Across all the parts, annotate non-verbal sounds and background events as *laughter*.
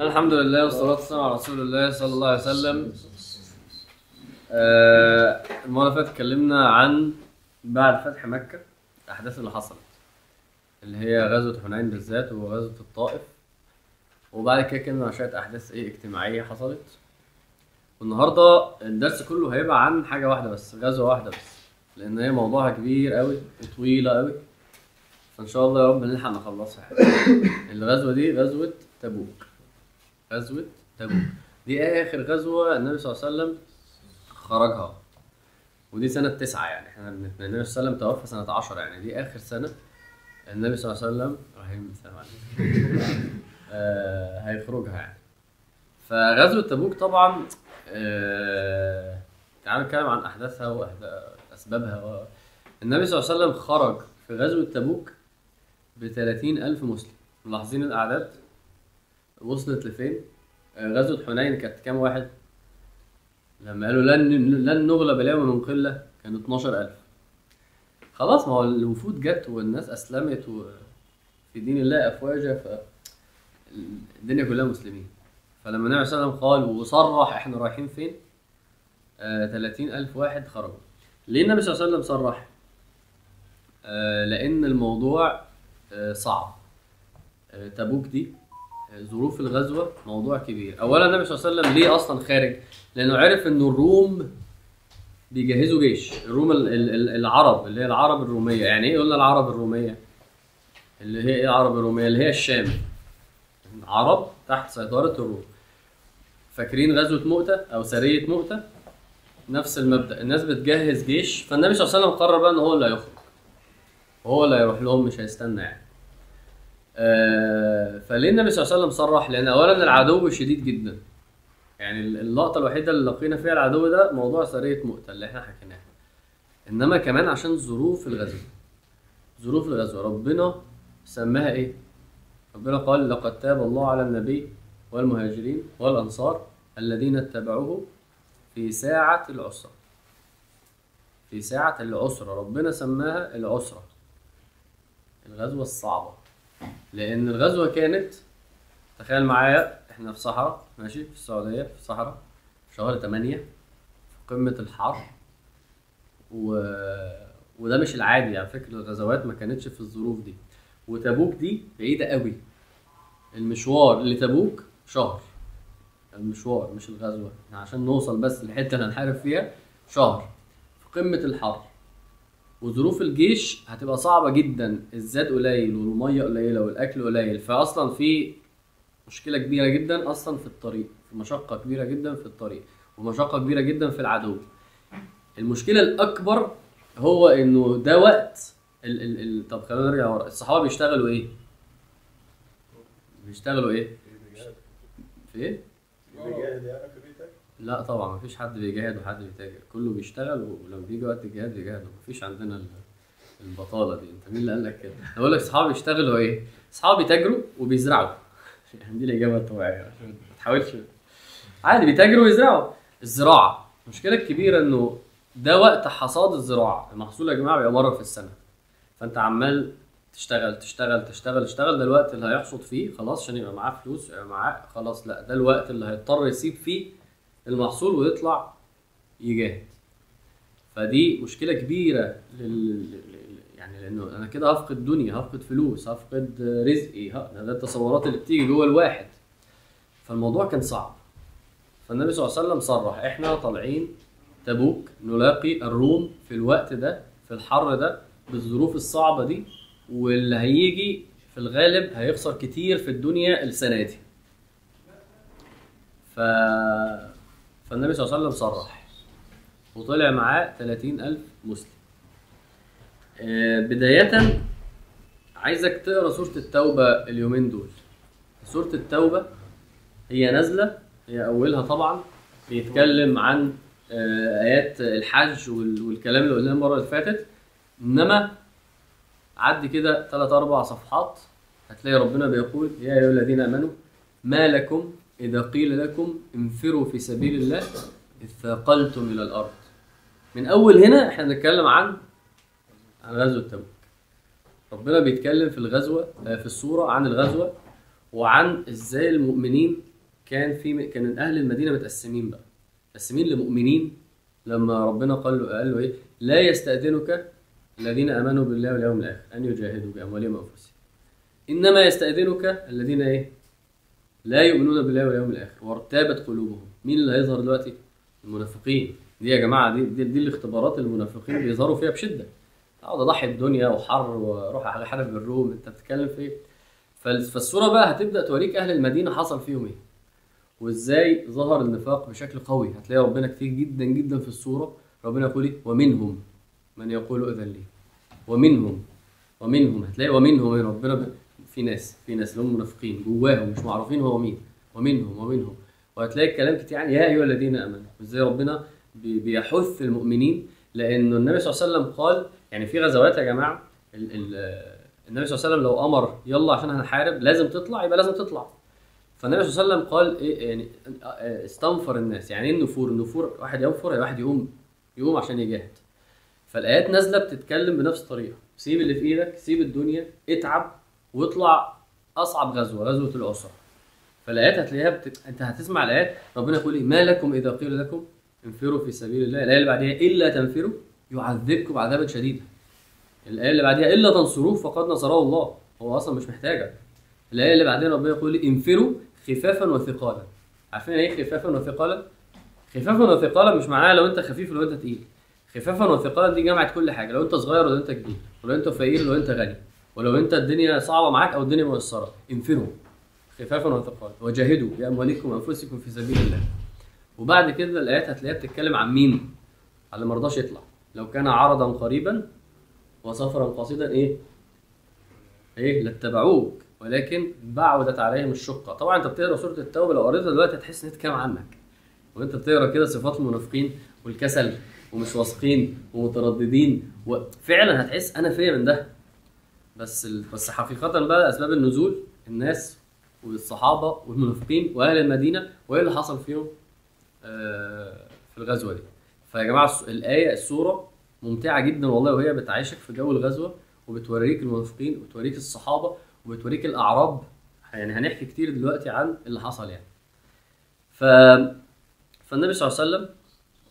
الحمد لله والصلاة والسلام على رسول الله صلى الله عليه وسلم. آه، المرة اللي فاتت اتكلمنا عن بعد فتح مكة الأحداث اللي حصلت اللي هي غزوة حنين بالذات وغزوة الطائف. وبعد كده اتكلمنا عن شوية أحداث إيه اجتماعية حصلت. والنهاردة الدرس كله هيبقى عن حاجة واحدة بس غزوة واحدة بس لأن هي موضوعها كبير قوي وطويلة قوي فإن شاء الله يا رب نلحق نخلصها. الغزوة دي غزوة تبوك. غزوة تبوك. دي آخر غزوة النبي صلى الله عليه وسلم خرجها. ودي سنة تسعة يعني. إحنا النبي صلى الله عليه وسلم توفى سنة عشرة يعني. دي آخر سنة النبي صلى الله عليه وسلم رحيم السلام عليكم. *laughs* آه هيخرجها يعني. فغزوة تبوك طبعا آه تعالوا نتكلم عن أحداثها وأسبابها و... النبي صلى الله عليه وسلم خرج في غزوة تبوك ب ألف مسلم. ملاحظين الأعداد؟ وصلت لفين؟ آه، غزوة حنين كانت كام واحد؟ لما قالوا لن لن نغلب اليوم من قلة كانوا 12000 خلاص ما هو الوفود جت والناس أسلمت و... في دين الله أفواجا ف الدنيا كلها مسلمين فلما النبي صلى الله عليه وسلم قال وصرح إحنا رايحين فين؟ آه 30000 واحد خرجوا ليه النبي صلى الله عليه وسلم صرح؟ آه لأن الموضوع آه صعب آه تبوك دي ظروف الغزوة موضوع كبير. أولا النبي صلى الله عليه وسلم ليه أصلا خارج؟ لأنه عرف إن الروم بيجهزوا جيش. الروم ال- ال- ال- العرب اللي هي العرب الرومية. يعني إيه قلنا العرب الرومية؟ اللي هي إيه العرب الرومية؟ اللي هي الشام. عرب تحت سيطرة الروم. فاكرين غزوة مؤتة أو سرية مؤتة؟ نفس المبدأ. الناس بتجهز جيش. فالنبي صلى الله عليه وسلم قرر بقى إن هو اللي هيخرج. وهو اللي هيروح لهم مش هيستنى يعني. آه فليه النبي صلى الله عليه وسلم صرح لأن أولا العدو شديد جدا. يعني اللقطة الوحيدة اللي لقينا فيها العدو ده موضوع سرية مؤتة اللي إحنا حكيناها. إنما كمان عشان ظروف الغزو. ظروف الغزو. ربنا سماها إيه؟ ربنا قال لقد تاب الله على النبي والمهاجرين والأنصار الذين اتبعوه في ساعة العسرة. في ساعة العسرة. ربنا سماها العسرة. الغزوة الصعبة. لأن الغزوة كانت تخيل معايا إحنا في صحراء ماشي في السعودية في الصحراء في شهر 8 في قمة الحر و... وده مش العادي يعني فكرة الغزوات ما كانتش في الظروف دي. وتبوك دي بعيدة قوي. المشوار لتبوك شهر. المشوار مش الغزوة. يعني عشان نوصل بس للحتة اللي هنحارب فيها شهر. في قمة الحر وظروف الجيش هتبقى صعبة جدا الزاد قليل والمية قليلة والأكل قليل فأصلا في مشكلة كبيرة جدا أصلا في الطريق في مشقة كبيرة جدا في الطريق ومشقة كبيرة جدا في العدو المشكلة الأكبر هو إنه ده وقت ال ال ال طب خلينا نرجع ورا الصحابة بيشتغلوا إيه؟ بيشتغلوا إيه؟ في إيه؟ بيجاهد يعني في بيتك لا طبعا مفيش حد بيجاهد وحد بيتاجر. كله بيشتغل ولما بيجي وقت الجهاد بيجاهد. مفيش عندنا ال- البطالة دي. انت مين اللي قال لك كده؟ بقول لك اصحابي بيشتغلوا إيه؟ اصحابي بيتاجروا وبيزرعوا. *laughs* يعني دي الإجابة الطبيعية. عشان ما تحاولش. عادي بيتاجروا ويزرعوا الزراعة. المشكلة الكبيرة إنه ده وقت حصاد الزراعة. المحصول يا جماعة بيبقى مرة في السنة. فأنت عمال تشتغل تشتغل تشتغل تشتغل. ده الوقت اللي هيحصد فيه خلاص عشان يبقى معاه فلوس يبقى معاه خلاص لا ده الوقت اللي هيضطر يسيب فيه المحصول ويطلع يجاهد. فدي مشكلة كبيرة لل... يعني لأنه أنا كده هفقد دنيا هفقد فلوس هفقد رزقي. ده التصورات اللي بتيجي جوه الواحد. فالموضوع كان صعب. فالنبي صلى الله عليه وسلم صرح إحنا طالعين تبوك نلاقي الروم في الوقت ده في الحر ده بالظروف الصعبة دي واللي هيجي في الغالب هيخسر كتير في الدنيا السنة دي. ف... فالنبي صلى الله عليه وسلم صرح. وطلع معاه 30000 مسلم. آه، بداية عايزك تقرأ سورة التوبة اليومين دول. سورة التوبة هي نازلة هي أولها طبعا بيتكلم عن آه، آيات الحج وال- والكلام اللي قلناه المرة اللي فاتت. إنما عدي كده ثلاث أربع صفحات هتلاقي ربنا بيقول يا أيها الذين آمنوا ما لكم إذا قيل لكم انفروا في سبيل الله إذ ثاقلتم إلى الأرض. من أول هنا إحنا بنتكلم عن عن غزوة تبوك. ربنا بيتكلم في الغزوة آه، في السورة عن الغزوة وعن إزاي المؤمنين كان في كان أهل المدينة متقسمين بقى. متقسمين لمؤمنين لما ربنا قال له قال له إيه؟ لا يستأذنك الذين آمنوا بالله واليوم الآخر أن يجاهدوا بأموالهم وأنفسهم. إنما يستأذنك الذين إيه؟ لا يؤمنون بالله واليوم الآخر وارتابت قلوبهم. مين اللي هيظهر دلوقتي؟ المنافقين. دي يا جماعة دي دي, دي الاختبارات المنافقين بيظهروا فيها بشدة. اقعد اضحي الدنيا وحر وأروح احارب الروم. أنت بتتكلم في إيه؟ فال- فالصورة بقى هتبدأ توريك أهل المدينة حصل فيهم إيه. وإزاي ظهر النفاق بشكل قوي. هتلاقي ربنا كتير جدا جدا في الصورة. ربنا يقول إيه؟ ومنهم. من يقول إذن لي؟ ومنهم. ومنهم. هتلاقي ومنهم. ربنا. في ناس في ناس اللي هم منافقين جواهم مش معروفين هو مين ومنهم ومنهم. وهتلاقي الكلام كتير يعني يا أيها الذين آمنوا إزاي ربنا بي- بيحث المؤمنين لأنه النبي صلى الله عليه وسلم قال يعني في غزوات يا جماعة ال ال النبي صلى الله عليه وسلم لو أمر يلا عشان هنحارب لازم تطلع يبقى لازم تطلع. فالنبي صلى الله عليه وسلم قال إيه يعني استنفر الناس. يعني إيه النفور؟ النفور واحد ينفر يعني واحد يقوم يقوم عشان يجاهد. فالآيات نازلة بتتكلم بنفس الطريقة. سيب اللي في إيدك سيب الدنيا اتعب واطلع أصعب غزوة غزوة العسره فالآيات هتلاقيها بت... أنت هتسمع الآيات ربنا يقول إيه؟ ما لكم إذا قيل لكم انفروا في سبيل الله. الآية اللي بعديها إلا تنفروا يعذبكم عذابا شديدا. الآية اللي بعديها إلا تنصروه فقد نصره الله. هو أصلا مش محتاجك. الآية اللي بعدين ربنا يقول انفروا خفافا وثقالا. عارفين إيه خفافا وثقالا؟ خفافا وثقالا مش معناها لو أنت خفيف لو أنت تقيل. خفافا وثقالا دي جمعت كل حاجة لو أنت صغير ولا أنت كبير ولو أنت فقير ولا أنت غني. ولو انت الدنيا صعبة معاك أو الدنيا ميسره انفروا خفافا وثقالا وجاهدوا باموالكم وانفسكم في سبيل الله. وبعد كده الآيات هتلاقيها بتتكلم عن مين؟ على اللي مرضاش يطلع. لو كان عرضا قريبا وسفرا قصيدا إيه؟ إيه؟ لاتبعوك. ولكن بعدت عليهم الشقة. طبعا أنت بتقرأ سورة التوبة لو قريتها دلوقتي هتحس إن هي عنك. وأنت بتقرأ كده صفات المنافقين والكسل ومش واثقين ومترددين وفعلا هتحس أنا فيا من ده. بس ال... بس حقيقة بقى أسباب النزول الناس والصحابة والمنافقين وأهل المدينة وإيه اللي حصل فيهم آه، في الغزوة دي. فيا جماعة الآية السورة ممتعة جدا والله وهي بتعيشك في جو الغزوة وبتوريك المنافقين وبتوريك الصحابة وبتوريك الأعراب. يعني هنحكي كتير دلوقتي عن اللي حصل يعني. ف فالنبي صلى الله عليه وسلم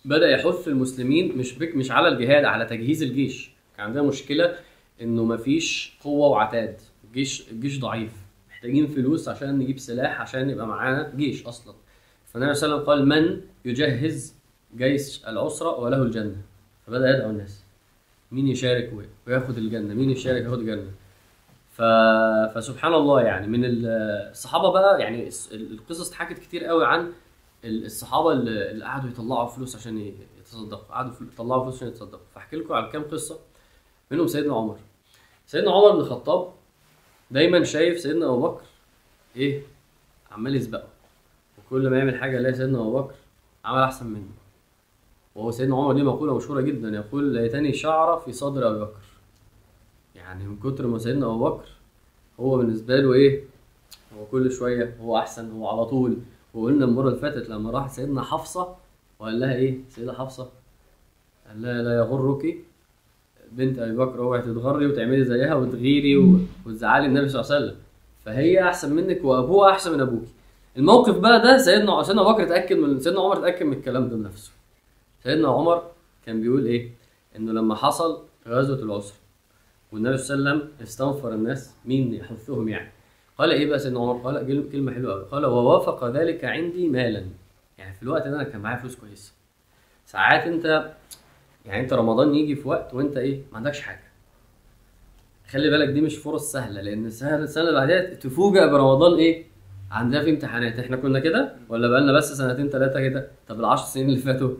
بدأ يحث المسلمين مش بك مش على الجهاد على تجهيز الجيش. كان عندنا مشكلة انه مفيش قوة وعتاد. الجيش الجيش ضعيف. محتاجين فلوس عشان نجيب سلاح عشان يبقى معانا جيش أصلا. فالنبي صلى الله عليه وسلم قال من يجهز جيش العسرة وله الجنة؟ فبدأ يدعو الناس. مين يشارك وياخد الجنة؟ مين يشارك وياخد الجنة؟ ف... فسبحان الله يعني من ال- الصحابة بقى يعني القصص اتحكت كتير قوي عن ال- الصحابة اللي قعدوا يطلعوا فلوس عشان يتصدقوا. قعدوا يطلعوا فلوس عشان يتصدقوا. فاحكي لكم على كام قصة. منهم سيدنا عمر. سيدنا عمر بن الخطاب دايما شايف سيدنا أبو بكر إيه؟ عمال يسبقه. وكل ما يعمل حاجة يلاقي سيدنا أبو بكر عمل أحسن منه. وهو سيدنا عمر ليه مقولة مشهورة جدا يقول ليتني شعره في صدر أبي بكر. يعني من كتر ما سيدنا أبو بكر هو بالنسبة له إيه؟ هو كل شوية هو أحسن هو على طول. وقلنا المرة اللي فاتت لما راح سيدنا حفصة وقال لها إيه؟ سيدة حفصة قال لها لا يغرك بنت أبي بكر اوعي تتغري وتعملي زيها وتغيري وتزعلي النبي صلى الله عليه وسلم. فهي أحسن منك وأبوها أحسن من أبوك الموقف بقى ده سيدنا سيدنا ابو بكر اتأكد من سيدنا عمر اتأكد من الكلام ده بنفسه. سيدنا عمر كان بيقول إيه؟ إنه لما حصل غزوة العسره والنبي صلى الله عليه وسلم استنفر الناس مين يحثهم يعني؟ قال إيه بقى سيدنا عمر؟ قال كلمه حلوة قوي قال ووافق ذلك عندي مالا. يعني في الوقت ده أنا كان معايا فلوس كويسة. ساعات أنت يعني انت رمضان يجي في وقت وانت إيه ما عندكش حاجة. خلي بالك دي مش فرص سهلة لأن السنة السنة اللي بعدها تفوجئ برمضان إيه عندنا في امتحانات. إحنا كنا كده ولا بقالنا بس سنتين ثلاثة كده؟ طب العشر سنين اللي فاتوا؟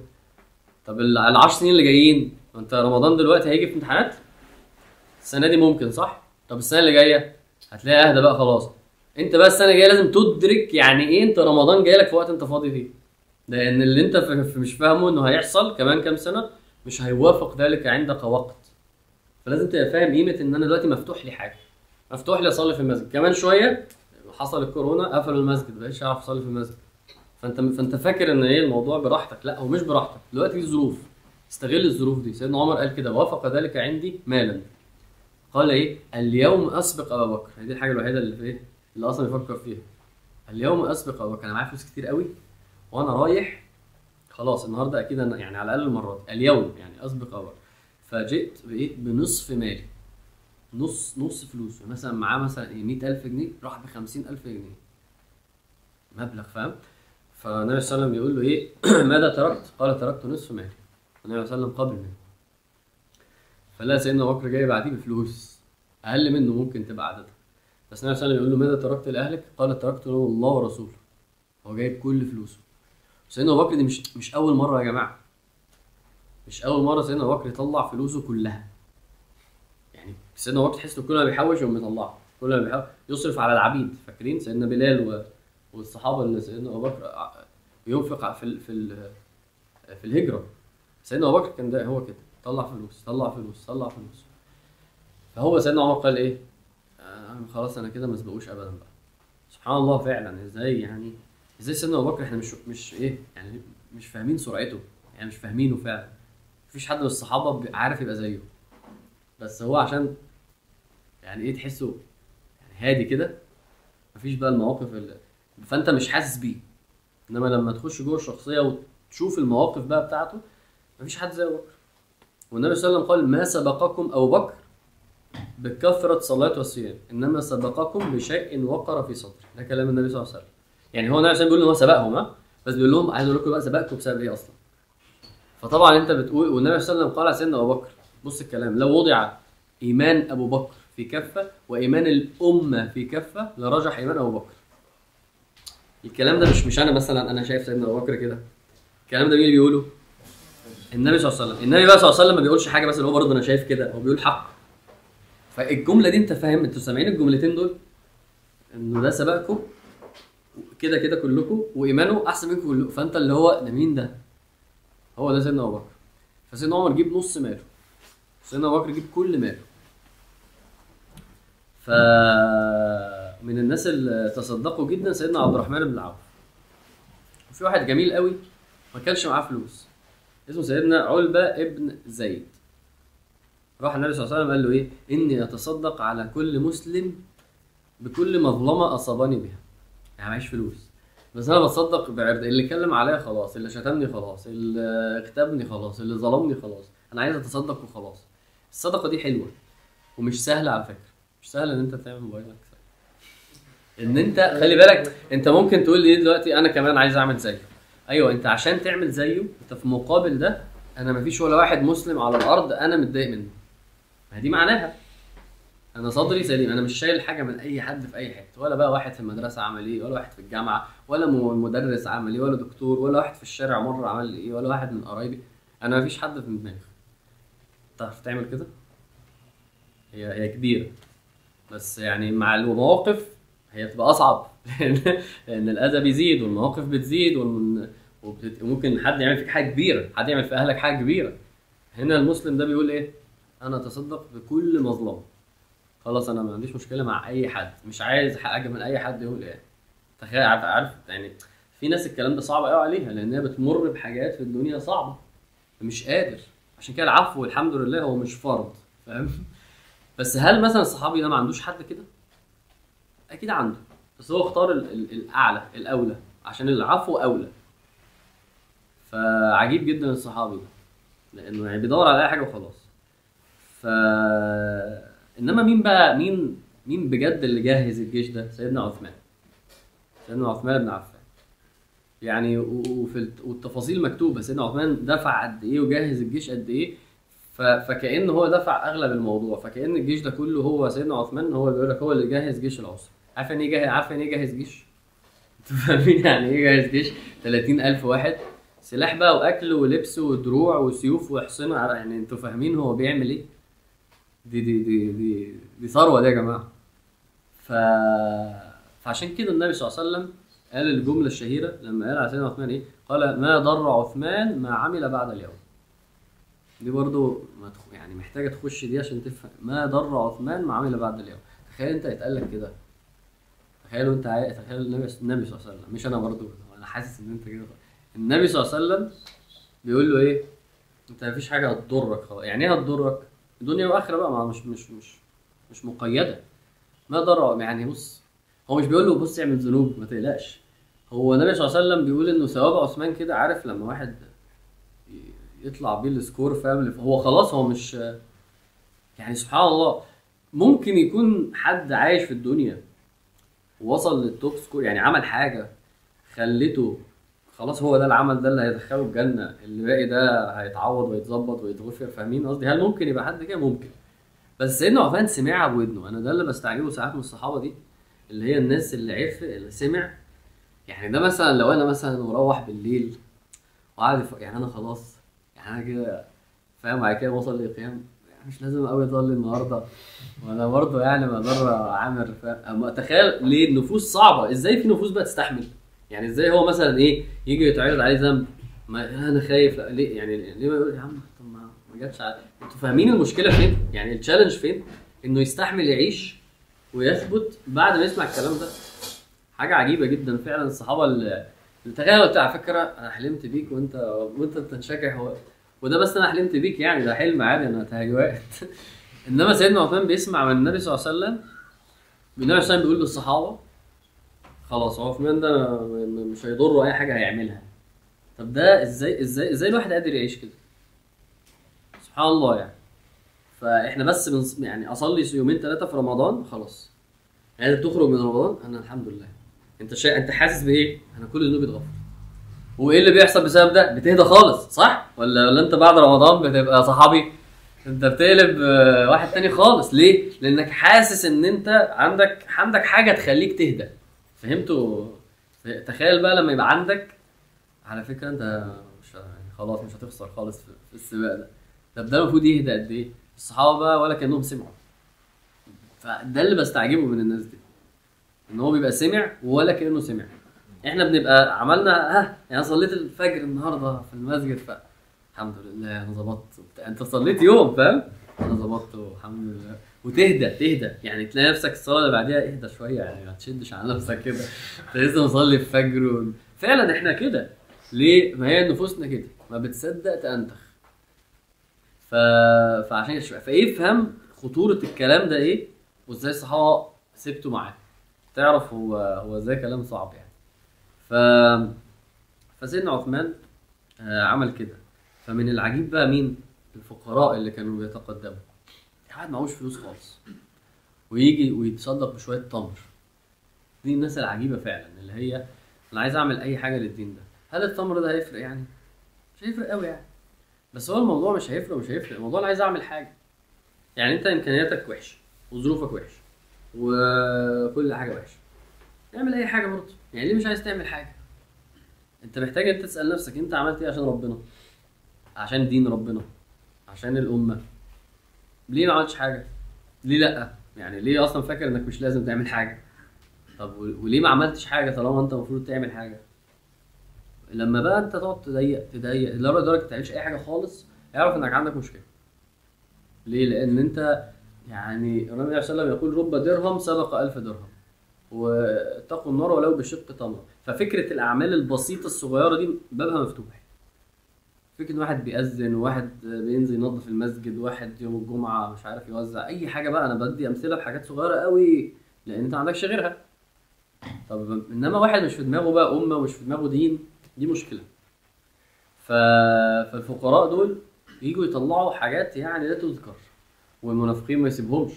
طب ال- العشر سنين اللي جايين انت رمضان دلوقتي هيجي في امتحانات؟ السنة دي ممكن صح؟ طب السنة اللي جاية؟ هتلاقي أهدى بقى خلاص. انت بقى السنة الجاية لازم تدرك يعني إيه انت رمضان جاي لك في وقت انت فاضي فيه. لأن اللي انت مش فاهمه إنه هيحصل كمان كام سنة مش هيوافق ذلك عندك وقت. فلازم تبقى فاهم قيمة إن أنا دلوقتي مفتوح لي حاجة. مفتوح لي اصلي في المسجد. كمان شوية حصل الكورونا قفلوا المسجد مبقتش عارف أصلي في المسجد. فأنت فأنت فاكر إن إيه الموضوع؟ براحتك. لأ هو مش براحتك. دلوقتي في ظروف. استغل الظروف دي. سيدنا عمر قال كده وافق ذلك عندي مالا. قال إيه؟ اليوم أسبق أبا بكر. دي الحاجة الوحيدة اللي في إيه؟ اللي أصلا يفكر فيها. اليوم أسبق ابو بكر. أنا معايا فلوس كتير قوي وأنا رايح خلاص النهارده أكيد أنا يعني على الأقل المرة دي اليوم يعني اسبق بكر فجئت بإيه؟ بنصف مالي. نص نص فلوسه مثلا معاه مثلا إيه 100000 جنيه راح ب 50000 جنيه. مبلغ فاهم؟ فالنبي صلى الله عليه وسلم بيقول له إيه؟ *clears throat* ماذا تركت؟ قال تركت نصف مالي. النبي صلى الله عليه وسلم قبل منه. فلا سيدنا أبو بكر جاي بعديه بفلوس. أقل منه ممكن تبقى عددها. بس النبي صلى الله عليه وسلم يقول له ماذا تركت لأهلك؟ قال تركت له الله ورسوله. هو جايب كل فلوسه. سيدنا أبو بكر دي مش مش أول مرة يا جماعة. مش أول مرة سيدنا أبو بكر يطلع فلوسه كلها. يعني سيدنا أبو بكر تحس كل ما بيحوش يقوم يطلعها. كل ما بيحوش يصرف على العبيد. فاكرين سيدنا بلال و... والصحابة اللي سيدنا أبو بكر ع- ينفق في ال... في ال... في الهجرة. سيدنا أبو بكر كان ده هو كده. طلع فلوس طلع فلوس طلع فلوس. فهو سيدنا عمر قال إيه؟ آه خلاص أنا كده ما أسبقوش ابدا بقى. سبحان الله فعلا. إزاي يعني؟ إزاي سيدنا أبو بكر إحنا مش مش إيه يعني مش فاهمين سرعته يعني مش فاهمينه فعلا. مفيش حد من الصحابة عارف يبقى زيه. بس هو عشان يعني إيه تحسه يعني هادي كده مفيش بقى المواقف اللي فأنت مش حاسس بيه. إنما لما تخش جوه الشخصية وتشوف المواقف بقى بتاعته مفيش حد زي ابو بكر والنبي صلى الله عليه وسلم قال ما سبقكم أبو بكر بكثرة صلاة والصيام إنما سبقكم بشيء وقر في صدري ده كلام النبي صلى الله عليه وسلم. يعني هو وسلم بيقول إن هو سبقهم ها؟ بس بيقول لهم عايز أقول لكم بقى سبقكم بسبب إيه أصلا؟ فطبعا أنت بتقول والنبي صلى الله عليه وسلم قال على سيدنا أبو بكر بص الكلام لو وضع إيمان أبو بكر في كفة وإيمان الأمة في كفة لرجح إيمان أبو بكر. الكلام ده مش مش أنا مثلا أنا شايف سيدنا أبو بكر كده. الكلام ده مين اللي بيقوله؟ النبي صلى الله عليه وسلم. النبي بقى صلى الله عليه وسلم ما بيقولش حاجة بس هو برضه أنا شايف كده هو بيقول حق. فالجملة دي أنت فاهم أنتوا سامعين الجملتين دول؟ إنه ده سبقكم كده كده كلكم وإيمانه أحسن منكم كلكم. فأنت اللي هو ده مين ده؟ هو ده سيدنا أبو بكر. فسيدنا عمر جيب نص ماله. سيدنا أبو بكر جيب كل ماله. ف من الناس اللي تصدقوا جدا سيدنا عبد الرحمن بن عوف. وفي واحد جميل قوي ما كانش معاه فلوس. اسمه سيدنا علبة ابن زيد. راح النبي صلى الله عليه وسلم قال له إيه؟ إني أتصدق على كل مسلم بكل مظلمه أصابني بها. يعني معيش فلوس. بس أنا بتصدق بعرض اللي اتكلم عليا خلاص اللي شتمني خلاص اللي اغتابني خلاص اللي ظلمني خلاص. أنا عايز أتصدق وخلاص. الصدقة دي حلوة ومش سهلة على فكرة. مش سهل إن أنت تعمل موبايلك إن أنت خلي بالك أنت ممكن تقول لي دلوقتي أنا كمان عايز أعمل زيه. أيوه أنت عشان تعمل زيه أنت في مقابل ده أنا مفيش ولا واحد مسلم على الأرض أنا متضايق منه. ما دي معناها. أنا صدري سليم أنا مش شايل حاجة من اي حد في اي حتة ولا بقى واحد في المدرسة عمل إيه ولا واحد في الجامعة ولا مدرس عمل إيه ولا دكتور ولا واحد في الشارع مرة عمل إيه ولا واحد من قرايبي. أنا مفيش حد في دماغي. تعرف تعمل كده؟ هي هي كبيرة. بس يعني مع المواقف هي بتبقى أصعب. *laughs* لأن لأن الأذى بيزيد والمواقف بتزيد والمن... وبتت... وممكن حد يعمل فيك حاجة كبيرة حد يعمل في أهلك حاجة كبيرة. هنا المسلم ده بيقول إيه؟ أنا أتصدق بكل مظلمه خلاص أنا ما عنديش مشكلة مع أي حد مش عايز حاجة من أي حد يقول إيه. تخيل عارف عارف؟ يعني في ناس الكلام ده صعب قوي عليها لأن هي بتمر بحاجات في الدنيا صعبة. مش قادر. عشان كده العفو والحمد لله هو مش فرض فاهم؟ بس هل مثلا الصحابي ده ما عندوش حد كده؟ أكيد عنده. بس هو اختار ال- ال- الأعلى الأولى عشان العفو أولى. فعجيب جدا الصحابي ده لأنه يعني بيدور على أي حاجة وخلاص. ف إنما مين بقى مين مين بجد اللي جهز الجيش ده سيدنا عثمان سيدنا عثمان بن عفان يعني وفي الت- والتفاصيل مكتوبة سيدنا عثمان دفع قد إيه وجهز الجيش قد إيه. فكأن هو دفع أغلب الموضوع فكأن الجيش ده كله هو سيدنا عثمان هو اللي بيقول لك هو اللي جهز جيش العسرة عارف يعني إيه عارف يعني إيه جهز جيش؟ *laughs* أنتوا فاهمين يعني إيه جهز جيش؟ 30000 واحد سلاح بقى وأكل ولبس ودروع وسيوف وحصنة يعني أنتوا فاهمين هو بيعمل إيه؟ دي دي دي دي دي ثروة دي يا جماعة. ف فعشان كده النبي صلى الله عليه وسلم قال الجملة الشهيرة لما قال على سيدنا عثمان إيه؟ قال ما ضر عثمان ما عمل بعد اليوم. دي برضو ما تخ... يعني محتاجة تخش دي عشان تفهم. ما ضر عثمان ما عمل بعد اليوم. تخيل أنت يتقال لك كده. تخيل انت عاي... تخيل النبي النبي صلى الله عليه وسلم. مش أنا برضو أنا حاسس إن أنت كده. النبي صلى الله عليه وسلم بيقول له إيه؟ أنت مفيش حاجة هتضرك خلاص. يعني إيه هتضرك؟ دنيا واخره بقى ما مش مش مش مش مقيدة. ما ضر يعني بص هو مش بيقول له بص اعمل ذنوب ما تقلقش. هو النبي صلى الله عليه وسلم بيقول إنه ثواب عثمان كده عارف لما واحد يطلع بيه ال score فاهم؟ هو خلاص هو مش يعني سبحان الله ممكن يكون حد عايش في الدنيا ووصل لل top score يعني عمل حاجة خلته خلاص هو ده العمل ده اللي هيدخله الجنة اللي باقي ده هيتعوض ويتظبط ويتغفر فاهمين قصدي؟ هل ممكن يبقى حد كده؟ ممكن. بس سيدنا عثمان سمعها بودنه أنا ده اللي بستعجبه ساعات من الصحابة دي اللي هي الناس اللي عرف اللي سمع. يعني ده مثلا لو أنا مثلا مروح بالليل وقاعد يعني أنا خلاص يعني أنا كده فاهم؟ بعد كده وصل للقيام يعني مش لازم قوي اصلي النهارده. وأنا برضه يعني بقدر عامر فاهم؟ تخيل ليه النفوس صعبة؟ إزاي في نفوس بقى تستحمل؟ يعني إزاي هو مثلا إيه يجي يتعرض عليه ذنب؟ ما أنا خايف ليه؟ يعني ليه؟ ما يقول يا عم؟ طب ما ما جاتش أنتوا فاهمين المشكلة فين؟ يعني التشالنج فين؟ إنه يستحمل يعيش ويثبت بعد ما يسمع الكلام ده. حاجة عجيبة جدا فعلا. الصحابة اللي تخيل قلت على فكرة أنا حلمت بيك وأنت وأنت بتنشكح هو وده بس أنا حلمت بيك يعني ده حلم عادي أنا تهيؤات *laughs* إنما سيدنا عثمان بيسمع من النبي صلى الله عليه وسلم النبي صلى الله عليه وسلم بيقول للصحابة خلاص هو عثمان ده مش هيضره أي حاجة هيعملها. طب ده إزاي إزاي إزاي الواحد قادر يعيش كده؟ سبحان الله يعني. فإحنا بس بنص... يعني أصلي يومين ثلاثة في رمضان خلاص. يعني تخرج من رمضان أنا الحمد لله. أنت شا... أنت حاسس بإيه؟ أنا كل ذنوبي اتغفر وإيه اللي بيحصل بسبب ده؟ بتهدى خالص صح؟ ولا ولا أنت بعد رمضان بتبقى صحابي؟ أنت بتقلب آه، واحد تاني خالص. ليه؟ لأنك حاسس إن أنت عندك عندك حاجة تخليك تهدى. فهمتوا تخيل بقى لما يبقى عندك على فكرة أنت مش يعني خلاص مش هتخسر خالص في, السباق ده. طب ده المفروض يهدى قد إيه؟ الصحابة بقى ولا كأنهم سمعوا. فده اللي بستعجبه من الناس دي. إن هو بيبقى سمع ولا كأنه سمع. إحنا بنبقى عملنا ها يعني صليت الفجر النهارده في المسجد ف الحمد لله أنا ظبطت. أنت صليت يوم فاهم؟ أنا ظبطت والحمد لله. وتهدى تهدى. يعني تلاقي نفسك الصلاه اللي بعديها اهدى شوية يعني ما تشدش على نفسك كده. انت لسه مصلي الفجر. فعلا إحنا كده. ليه؟ ما هي نفوسنا كده. ما بتصدق تنتخ. ف... فعشان شوية فيفهم خطورة الكلام ده إيه؟ وإزاي الصحابة سبته معاه. تعرف هو هو إزاي كلام صعب يعني. ف فسيدنا عثمان آه، عمل كده. فمن العجيب بقى مين؟ الفقراء اللي كانوا بيتقدموا. واحد معهوش فلوس خالص. ويجي ويتصدق بشوية تمر. دي الناس العجيبة فعلا اللي هي أنا عايز أعمل أي حاجة للدين ده. هل التمر ده هيفرق يعني؟ مش هيفرق قوي يعني. بس هو الموضوع مش هيفرق مش هيفرق. الموضوع أنا عايز أعمل حاجة. يعني أنت إمكانياتك وحشة وظروفك وحشة وكل حاجة وحشة. اعمل أي حاجة برضه. يعني ليه مش عايز تعمل حاجة؟ أنت محتاج أنت تسأل نفسك أنت عملت إيه عشان ربنا؟ عشان دين ربنا؟ عشان الأمة؟ ليه ما عملتش حاجة؟ ليه لأ؟ يعني ليه أصلا فاكر إنك مش لازم تعمل حاجة؟ طب وليه ما عملتش حاجة طالما أنت المفروض تعمل حاجة؟ لما بقى أنت تقعد تضيق تضيق لدرجة ما تعملش أي حاجة خالص اعرف إنك عندك مشكلة. ليه؟ لأن أنت يعني النبي صلى الله عليه وسلم يقول رب درهم سبق ألف درهم. واتقوا النار ولو بشق تمر ففكرة الأعمال البسيطة الصغيرة دي بابها مفتوح. فكرة إن واحد بيأذن وواحد بينزل ينظف المسجد واحد يوم الجمعة مش عارف يوزع أي حاجة بقى أنا بدي أمثلة بحاجات صغيرة قوي لأن أنت ما عندكش غيرها. طب إنما واحد مش في دماغه بقى أمة ومش في دماغه دين دي مشكلة. ف... فالفقراء دول يجوا يطلعوا حاجات يعني لا تذكر والمنافقين ما يسيبهمش.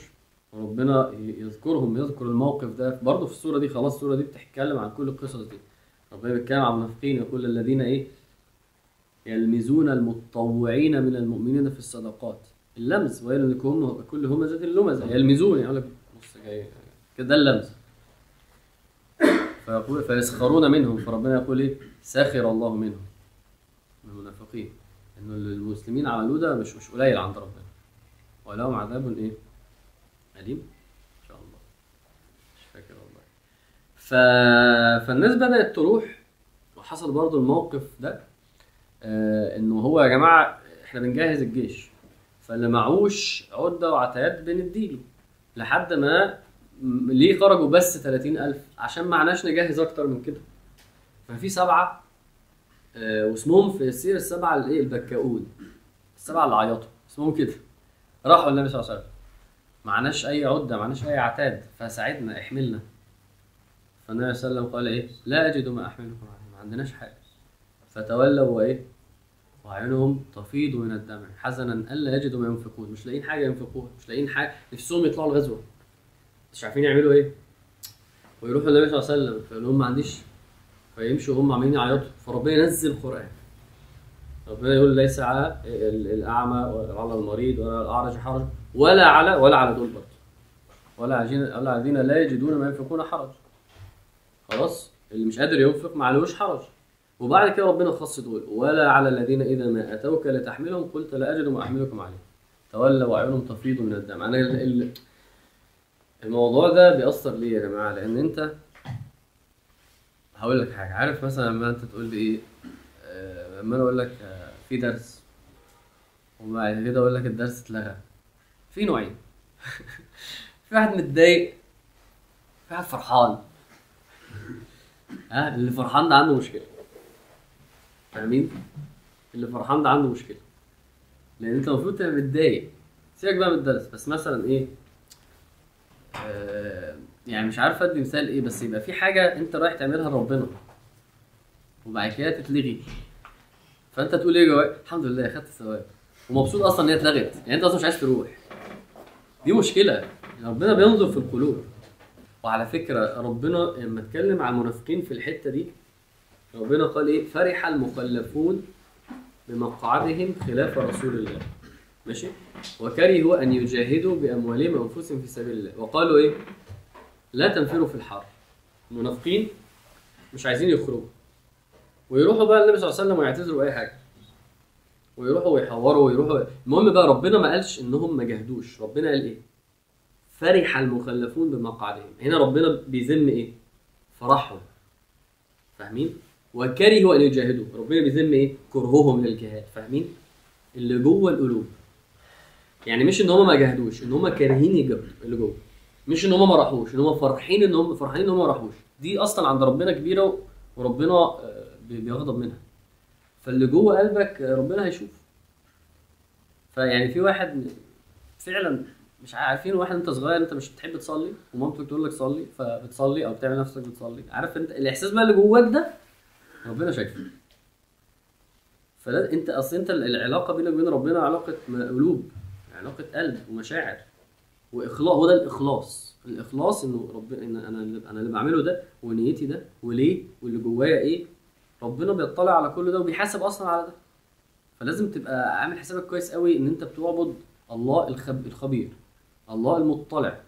وربنا يذكرهم يذكر الموقف ده. برضه في السورة دي خلاص السورة دي بتتكلم عن كل القصص دي. ربنا بيتكلم عن المنافقين يقول الذين إيه يلمزون المتطوعين من المؤمنين في الصدقات. اللمز ويل لكم كل همزة لمزة. يلمزون يعني يقول لك بص جاي كده ده اللمز فيقول فيسخرون منهم. فربنا يقول إيه؟ سخر الله منهم. من المنافقين. إنه المسلمين عملوه ده مش مش قليل عند ربنا. ولهم عذاب إيه؟ أليم. إن شاء الله. مش فاكر والله. ف... فالناس بدأت تروح. وحصل برضو الموقف ده. إنه هو يا جماعة إحنا بنجهز الجيش. فاللي معوش عدة وعتاد بنديله لحد ما ليه خرجوا بس 30000 عشان معناش نجهز أكتر من كده. ففي سبعة آه واسمهم في السيره السبعة الايه البكاؤون السبعة اللي عيطوا اسمهم كده. راحوا للنبي صلى الله عليه وسلم. معناش أي عدة معناش أي عتاد. فساعدنا إحملنا. فالنبي صلى الله عليه وسلم قال إيه؟ لا أجد ما أحملكم عليه ما عندناش حاجة. فتولوا وإيه؟ وعينهم تفيض من الدمع حزنا ألا يجدوا ما ينفقون مش لاقيين حاجة ينفقوها مش لاقيين حاجة نفسهم يطلعوا الغزوة. مش عارفين يعملوا إيه. ويروحوا النبي صلى الله عليه وسلم فيقول لهم ما عنديش. فيمشوا هم عمالين يعيطوا فربنا ينزل القرآن. ربنا يقول ليس على ال- الأعمى ولا على المريض ولا الأعرج حرج ولا على ولا على دول برضه. ولا الذين لا يجدون ما ينفقون حرج. خلاص اللي مش قادر ينفق ما عليهوش حرج. وبعد كده ربنا خص دول ولا على الذين إذا ما أتوك لتحملهم قلت لا أجد ما أحملكم عليه. تولوا وأعينهم تفيض من الدم. أنا ال- ال- الموضوع ده بيأثر ليه يا جماعة؟ لأن أنت هقول لك حاجة. عارف مثلا لما أنت تقول لي إيه؟ آه، لما أنا أقول لك آه، في درس وبعد كده أقول لك الدرس اتلغى. في نوعين. *laughs* في واحد متضايق في واحد فرحان. ها؟ اللي فرحان ده عنده مشكلة. فاهمين؟ اللي فرحان ده عنده مشكلة. لأن أنت المفروض تبقى متضايق. سيبك بقى من الدرس. بس مثلا إيه؟ آه يعني مش عارف أدي مثال إيه بس يبقى في حاجة أنت رايح تعملها لربنا. وبعد كده تتلغي. فأنت تقول إيه جواك الحمد لله خدت الثواب. ومبسوط أصلا إن هي اتلغت. يعني أنت أصلا مش عايز تروح. دي مشكلة. ربنا بينظر في القلوب. وعلى فكرة ربنا لما اتكلم عن المنافقين في الحتة دي ربنا قال إيه؟ فرح المخلفون بمقعدهم خلاف رسول الله. ماشي؟ وكرهوا أن يجاهدوا بأموالهم وأنفسهم في سبيل الله. وقالوا إيه؟ لا تنفروا في الحر. المنافقين مش عايزين يخرجوا. ويروحوا بقى النبي صلى الله عليه وسلم ويعتذروا اي حاجة. ويروحوا ويحوروا ويروحوا. المهم بقى ربنا ما قالش إنهم ما جاهدوش. ربنا قال إيه؟ فرح المخلفون بمقعدهم. هنا ربنا بيذم إيه؟ فرحهم. فاهمين؟ وكرهوا أن يجاهدوا ربنا بيذم إيه؟ كرههم للجهاد. فاهمين؟ اللي جوه القلوب. يعني مش إن هم ما جاهدوش إن هم كارهين يجاهدوا اللي جوه. مش إن هم ما راحوش إن هم فرحين إن هم فرحانين إن هم ما راحوش. دي أصلا عند ربنا كبيرة وربنا آه، بي- بيغضب منها. فاللي جوه قلبك آه، ربنا هيشوف. فيعني في واحد فعلا مش عارفين واحد أنت صغير أنت مش بتحب تصلي ومامتك تقول لك صلي فبتصلي أو بتعمل نفسك بتصلي. عارف أنت الإحساس بقى اللي جواك ده؟ ربنا شايفه. فلا انت اصل انت العلاقة بينك وبين ربنا علاقة قلوب علاقة قلب ومشاعر وإخلاص هو ده الإخلاص. الإخلاص إنه ربنا إن أنا أنا اللي بعمله ده ونيتي ده وليه واللي جوايا إيه. ربنا بيطلع على كل ده وبيحاسب أصلا على ده. فلازم تبقى عامل حسابك كويس قوي إن أنت بتعبد الله الخب... الخبير الله المطلع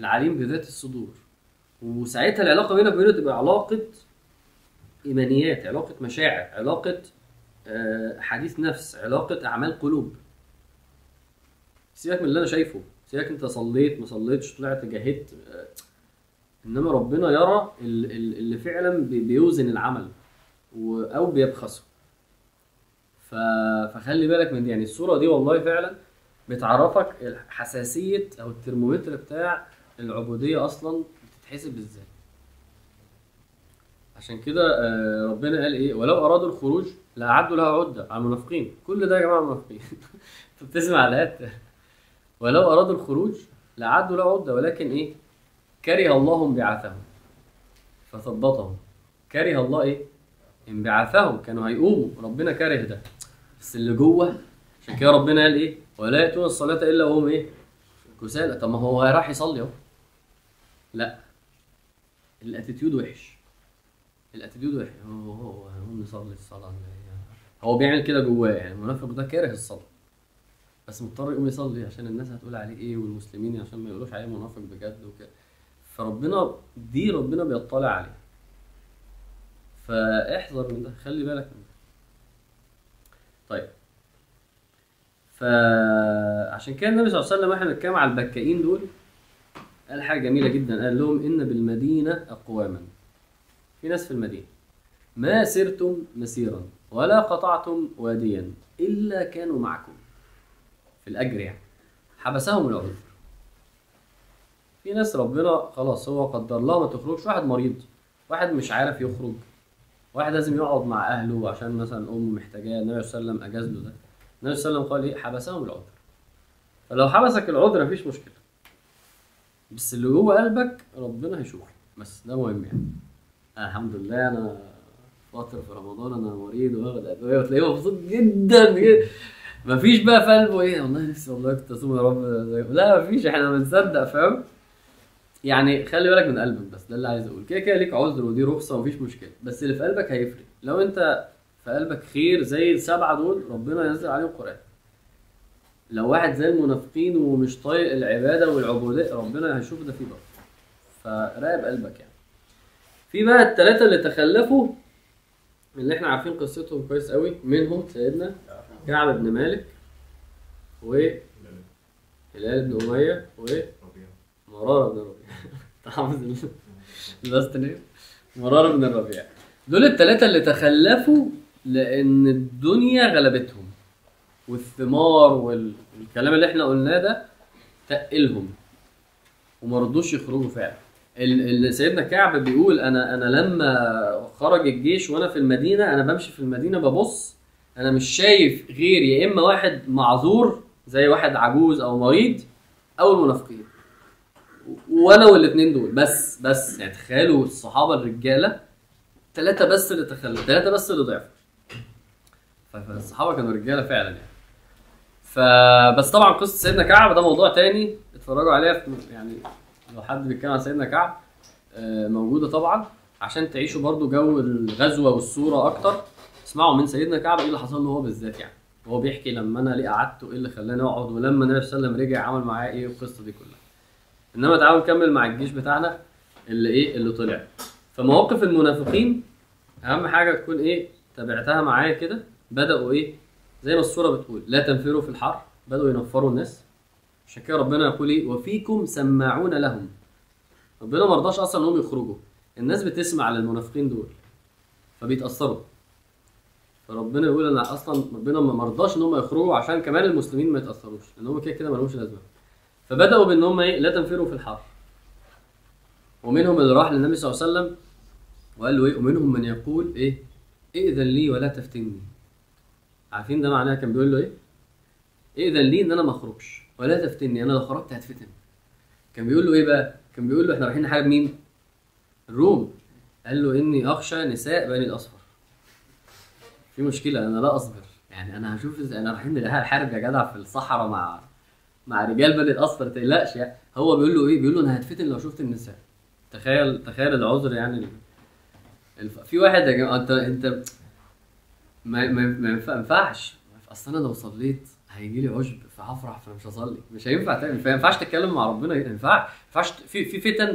العليم بذات الصدور. وساعتها العلاقة بينك وبينه تبقى علاقة إيمانيات علاقة مشاعر علاقة آه، حديث نفس علاقة أعمال قلوب سيبك من اللي أنا شايفه سيبك أنت صليت ما صليتش طلعت جاهدت آه، إنما ربنا يرى ال- ال- اللي فعلا بي- بيوزن العمل أو بيبخسه. فخلي بالك من دي يعني الصورة دي والله فعلا بتعرفك حساسيه أو الترمومتر بتاع العبودية أصلا بتتحسب إزاي عشان كده آه، ربنا قال إيه؟ ولو أرادوا الخروج لأعدوا لها عدة على المنافقين. كل ده يا جماعة منافقين *laughs* أنت بتسمع الايات ولو أرادوا الخروج لأعدوا لها عدة ولكن إيه؟ كره الله انبعاثهم. فثبطهم. كره الله إيه؟ انبعاثهم. كانوا هيقوموا. ربنا كره ده. بس اللي جوه عشان كده ربنا قال إيه؟ ولا يأتون الصلاة إلا وهم إيه؟ كسالى. طب ما هو راح يصلي أهو. لا. ال attitude وحش. ال attitude وحش. هو هو هنقوم نصلي الصلاة يعني هو بيعمل كده جواه يعني. المنافق ده كاره الصلاة. بس مضطر يقوم يصلي عشان الناس هتقول عليه إيه والمسلمين عشان ما يقولوش عليه منافق بجد وكده فربنا دي ربنا بيطلع عليه. فاحذر من ده. خلي بالك من ده. طيب. فعشان كده النبي صلى الله عليه وسلم وإحنا بنتكلم على البكائين دول قال حاجة جميلة جدا. قال لهم إن بالمدينة اقواما. في ناس في المدينة. ما سرتم مسيرا ولا قطعتم واديا إلا كانوا معكم. في الأجر يعني. حبسهم العذر. في ناس ربنا خلاص هو قدر لها ما تخرجش. واحد مريض واحد مش عارف يخرج واحد لازم يقعد مع أهله عشان مثلا أمه محتاجاه. النبي صلى الله عليه وسلم أجاز له ده. النبي صلى الله عليه وسلم قال إيه؟ حبسهم العذر. فلو حبسك العذر مفيش مشكلة. بس اللي جوه قلبك ربنا هيشوفه. بس ده مهم يعني. الحمد لله أنا فترة في رمضان أنا مريض واخد أدوية وتلاقيه مبسوط جدا جدا. مفيش بقى في قلبه إيه؟ والله نفسي والله كنت أصوم يا رب. لا مفيش إحنا بنصدق فاهم؟ يعني خلي بالك من قلبك بس ده اللي عايز أقول. كده كده ليك عذر ودي رخصة ومفيش مشكلة. بس اللي في قلبك هيفرق. لو أنت في قلبك خير زي السبعة دول ربنا ينزل عليهم قرآن. لو واحد زي المنافقين ومش طايق العبادة والعبودية ربنا هيشوف ده فيه برضه فراقب قلبك يعني. في بقى الثلاثه اللي تخلفوا اللي إحنا عارفين قصتهم كويس قوي. منهم سيدنا كعب بن مالك بن أمية ومراره بن الربيع حافظ *laughs* ال- اللاست نيم. مرارة بن الربيع دول الثلاثه اللي تخلفوا لأن الدنيا غلبتهم. والثمار وال- والكلام اللي إحنا قلناه ده تقلهم. وما رضوش يخرجوا فعلا. سيدنا كعب بيقول أنا أنا لما خرج الجيش وأنا في المدينة أنا بمشي في المدينة ببص أنا مش شايف غير يا إما واحد معذور زي واحد عجوز أو مريض أو المنافقين. وأنا والاثنين دول. بس بس يعني تخيلوا الصحابة الرجالة ثلاثة بس اللي تخلوا ثلاثة بس اللي ضعفوا. فالصحابه كانوا رجالة فعلا يعني. فبس طبعا قصة سيدنا كعب ده موضوع تاني اتفرجوا عليها يعني لو حد بيتكلم عن سيدنا كعب آه، موجودة طبعا عشان تعيشوا برضو جو الغزوة والصورة أكتر. اسمعوا من سيدنا كعب إيه اللي حصل له هو بالذات يعني. وهو بيحكي لما أنا ليه قعدت وإيه اللي خلاني أقعد ولما النبي صلى الله عليه وسلم رجع عمل معاه إيه والقصة دي كلها. إنما تعالوا نكمل مع الجيش بتاعنا اللي إيه اللي طلع. فمواقف المنافقين أهم حاجة تكون إيه تابعتها معايا كده. بدأوا إيه زي ما الصورة بتقول لا تنفروا في الحر بدأوا ينفروا الناس. عشان كده ربنا يقول إيه؟ وفيكم سماعون لهم. ربنا ما رضاش أصلا انهم يخرجوا. الناس بتسمع للمنافقين دول فبيتأثروا. فربنا يقول أنا أصلا ربنا ما مرضاش إن هم يخرجوا عشان كمان المسلمين ما يتأثروش لأن هم كده كده ما لهمش لازمة. فبدأوا بإن هم إيه؟ لا تنفروا في الحر ومنهم اللي راح للنبي صلى الله عليه وسلم وقال له إيه؟ ومنهم من يقول إيه؟ ائذن لي ولا تفتني. عارفين ده معناه كان بيقول له إيه؟ ائذن لي إن أنا ما أخرجش. ولا تفتني. أنا لو خرجت هتفتن. كان بيقول له إيه بقى؟ كان بيقول له إحنا رايحين نحارب مين؟ الروم. قال له إني أخشى نساء بني الأصفر. في مشكلة أنا لا أصبر. يعني أنا هشوف أنا رايحين نحارب يا جدع في الصحراء مع مع رجال بني الأصفر تقلقش يعني. هو بيقول له إيه؟ بيقول له أنا هتفتن لو شفت النساء. تخيل تخيل العذر يعني. ال- الف... في واحد يا جماعة أنت أنت ما ما ينفعش. أصل أنا لو صليت هيجي لي عشب فهفرح فمش هصلي. مش هينفع تعمل ما ينفعش تتكلم مع ربنا. ينفعش ما ينفعش في في فتن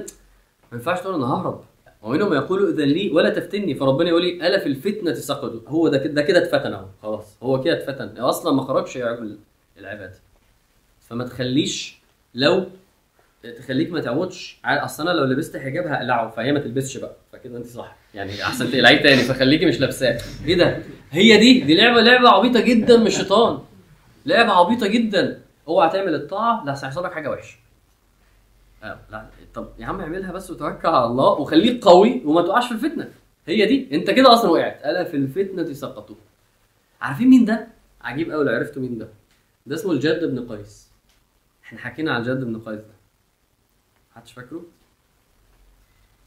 ما ينفعش تقول أنا ههرب. ومنهم يقولوا إذن لي ولا تفتني. فربنا يقول لي ألا في الفتنة سقطوا هو ده كده ده كده اتفتن أهو خلاص. هو كده اتفتن. أصلا ما خرجش يعمل العباده فما تخليش لو تخليك ما تعودش أصل أنا لو لبست حجاب هقلعه فهي ما تلبسش بقى. فكده أنت صح. يعني أحسن تقلعيه تاني فخليكي مش لابساه. إيه ده؟ هي دي دي لعبة لعبة عبيطة جدا من الشيطان. لعبة عبيطة جدا. اوعى تعمل الطاعة لا هيحصل لك حاجة وحشة. آه لا طب يا عم اعملها بس وتوكل على الله وخليك قوي وما تقعش في الفتنة. هي دي. انت كده أصلا وقعت. ألا في الفتنة سقطوا. عارفين مين ده؟ عجيب قوي لو عرفتوا مين ده. ده اسمه الجد بن قيس. إحنا حكينا عن الجد بن قيس ده. محدش فاكره؟